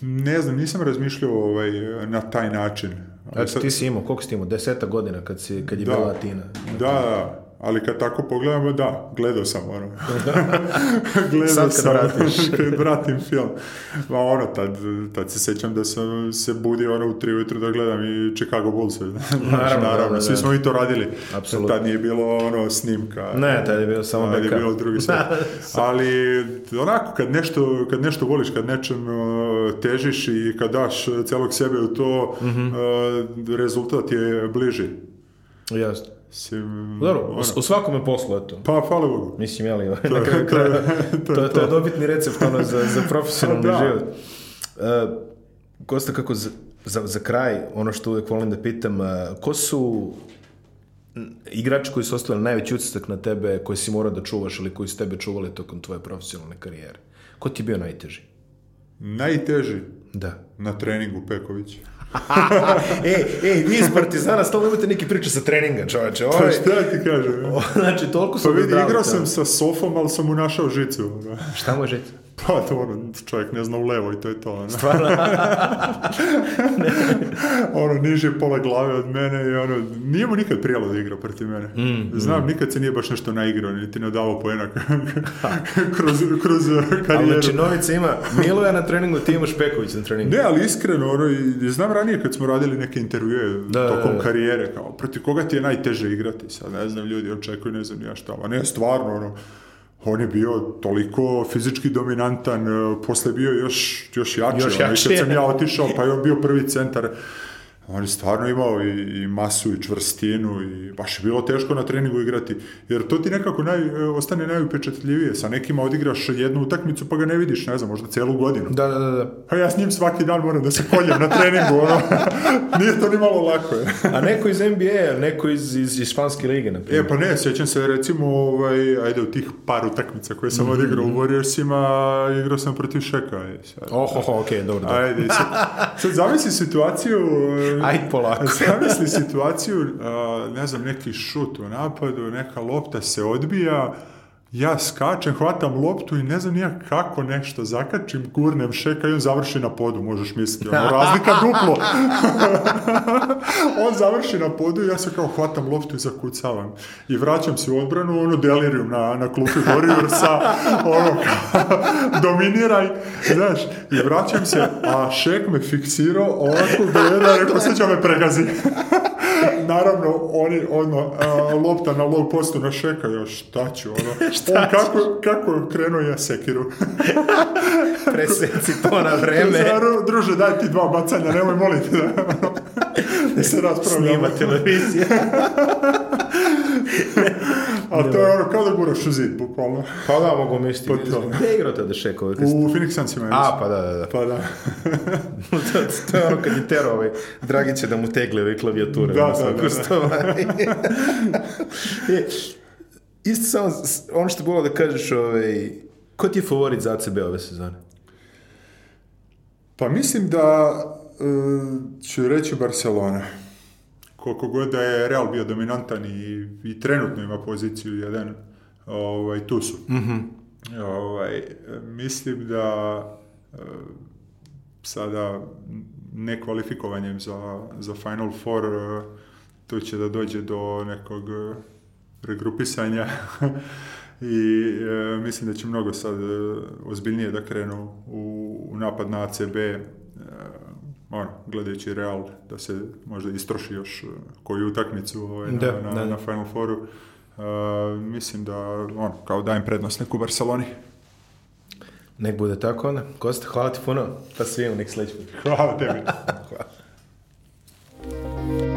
ne znam, nisam razmišljao ovaj, na taj način. Znači, sad... ti si imao, koliko si imao? Deseta godina kad, si, kad je da, bila Latina. Da, da, ali kad tako pogledam, da, gledao sam ono. gledao sam, vratiš. kad vratim film. Ma ono, tad, tad se sećam da sam se budio ono u tri ujutru da gledam i Chicago Bulls. naravno, da, naravno, Da, da, svi smo i to radili. Absolutno. Tad nije bilo ono snimka. Ne, tad je bilo samo Tad je bilo drugi da, da, ali onako, kad nešto, kad nešto voliš, kad nečem težiš i kad daš cijelog sebe u to, mm-hmm. rezultat je bliži. Jasno. Mislim, Dobro, ono, u svakome poslu, eto. Pa, hvala Bogu. Mislim, jeli, to, na kraju kraja, to, to, to, je dobitni recept ono, za, za pa profesionalni da. život. Uh, Kosta, kako za, za, za, kraj, ono što uvek volim da pitam, uh, ko su igrači koji su ostavili najveći utisak na tebe, koji si morao da čuvaš ili koji su tebe čuvali tokom tvoje profesionalne karijere? Ko ti je bio najteži? Najteži? Da. Na treningu Peković. e, e, vi iz Partizana stalno imate neke priče sa treninga, čoveče. Ove, pa ovaj. šta ti kažem? O, znači, toliko pa sam... Pa vidi, igrao sam sa Sofom, ali sam mu našao žicu. Da. Šta mu je žica? Pa dobro, čovjek ne zna u levo i to je to. Ne? Stvarno? ono, niže pola glave od mene i ono, nije mu nikad prijelo da igra protiv mene. Mm, mm. Znam, mm. nikad se nije baš nešto naigrao, niti ne davao pojena kroz, kroz eh, karijeru. Ali znači, ima Miloja na treningu, ti imaš Peković na treningu. Ne, ali iskreno, ono, i, znam ranije kad smo radili neke intervjue da, da tokom da, da. karijere, kao, protiv koga ti je najteže igrati? Sad, ne znam, ljudi očekuju, ne znam ja šta, a ne, stvarno, ono, on je bio toliko fizički dominantan, e, posle bio još, još jači, još jači. Ono, kad sam ja otišao, pa je on bio prvi centar On je stvarno imao i, i masu i čvrstinu i baš je bilo teško na treningu igrati, jer to ti nekako naj, ostane najupečatljivije. Sa nekima odigraš jednu utakmicu pa ga ne vidiš, ne znam, možda celu godinu. Da, da, da. da. Pa ja s njim svaki dan moram da se koljem na treningu, ono. Nije to ni malo lako. Je. a neko iz NBA, neko iz, iz, iz Španske lige, na primjer. E, pa ne, sjećam se recimo, ovaj, ajde, u tih par utakmica koje sam mm -hmm. odigrao u Warriorsima, igrao sam protiv Šeka. Oho, oh, okej, okay, dobro, dobro. Ajde, sad, sad zamisli situaciju Aj polako. Zamisli situaciju, ne znam, neki šut u napadu, neka lopta se odbija, ja skačem, hvatam loptu i ne znam ja kako nešto zakačim, gurnem šeka i on završi na podu, možeš misliti, ono, razlika duplo. on završi na podu i ja se kao hvatam loptu i zakucavam. I vraćam se u odbranu, ono, delirium na, na klupi Warriorsa, ono, dominiraj, znaš, i vraćam se, a šek me fiksirao, ovako gleda, rekao, sve će me pregazi. Naravno, oni, ono, lopta na low postu na šeka, još, šta ću, ono, staći. kako, kako krenuo ja sekiru? Preseci to na vreme. Zaro, druže, daj ti dva bacanja, nemoj moliti da, da se raspravljamo. Snima televizija. A to je ono kao da guraš u zid, bukvalno. Pa da, mogu misliti. Pa to. Gde je igrao tada Šeko? U Phoenix Suns ima. A, pa da, da, da. Pa da. to, to, je ono kad je tero ovaj Dragiće da mu tegle ove klavijature. Da, da, da. da isto samo ono što bilo da kažeš, ovaj, ko ti je favorit za ACB ove sezone? Pa mislim da uh, ću reći Barcelona. Koliko god da je Real bio dominantan i, i trenutno ima poziciju jedan, ovaj, tu su. Mm -hmm. ovaj, mislim da uh, sada nekvalifikovanjem za, za Final Four uh, to će da dođe do nekog regrupisanja i e, mislim da će mnogo sad e, ozbiljnije da krenu u, u napad na ACB e, ono, gledajući Real da se možda istroši još e, koju utakmicu ovaj, da, na, da, na, da. na Final Fouru e, mislim da ono, kao dajem prednost neku Barceloni Nek bude tako onda. Kosta, hvala ti puno. Pa svi u nek sledeći Hvala tebi. hvala.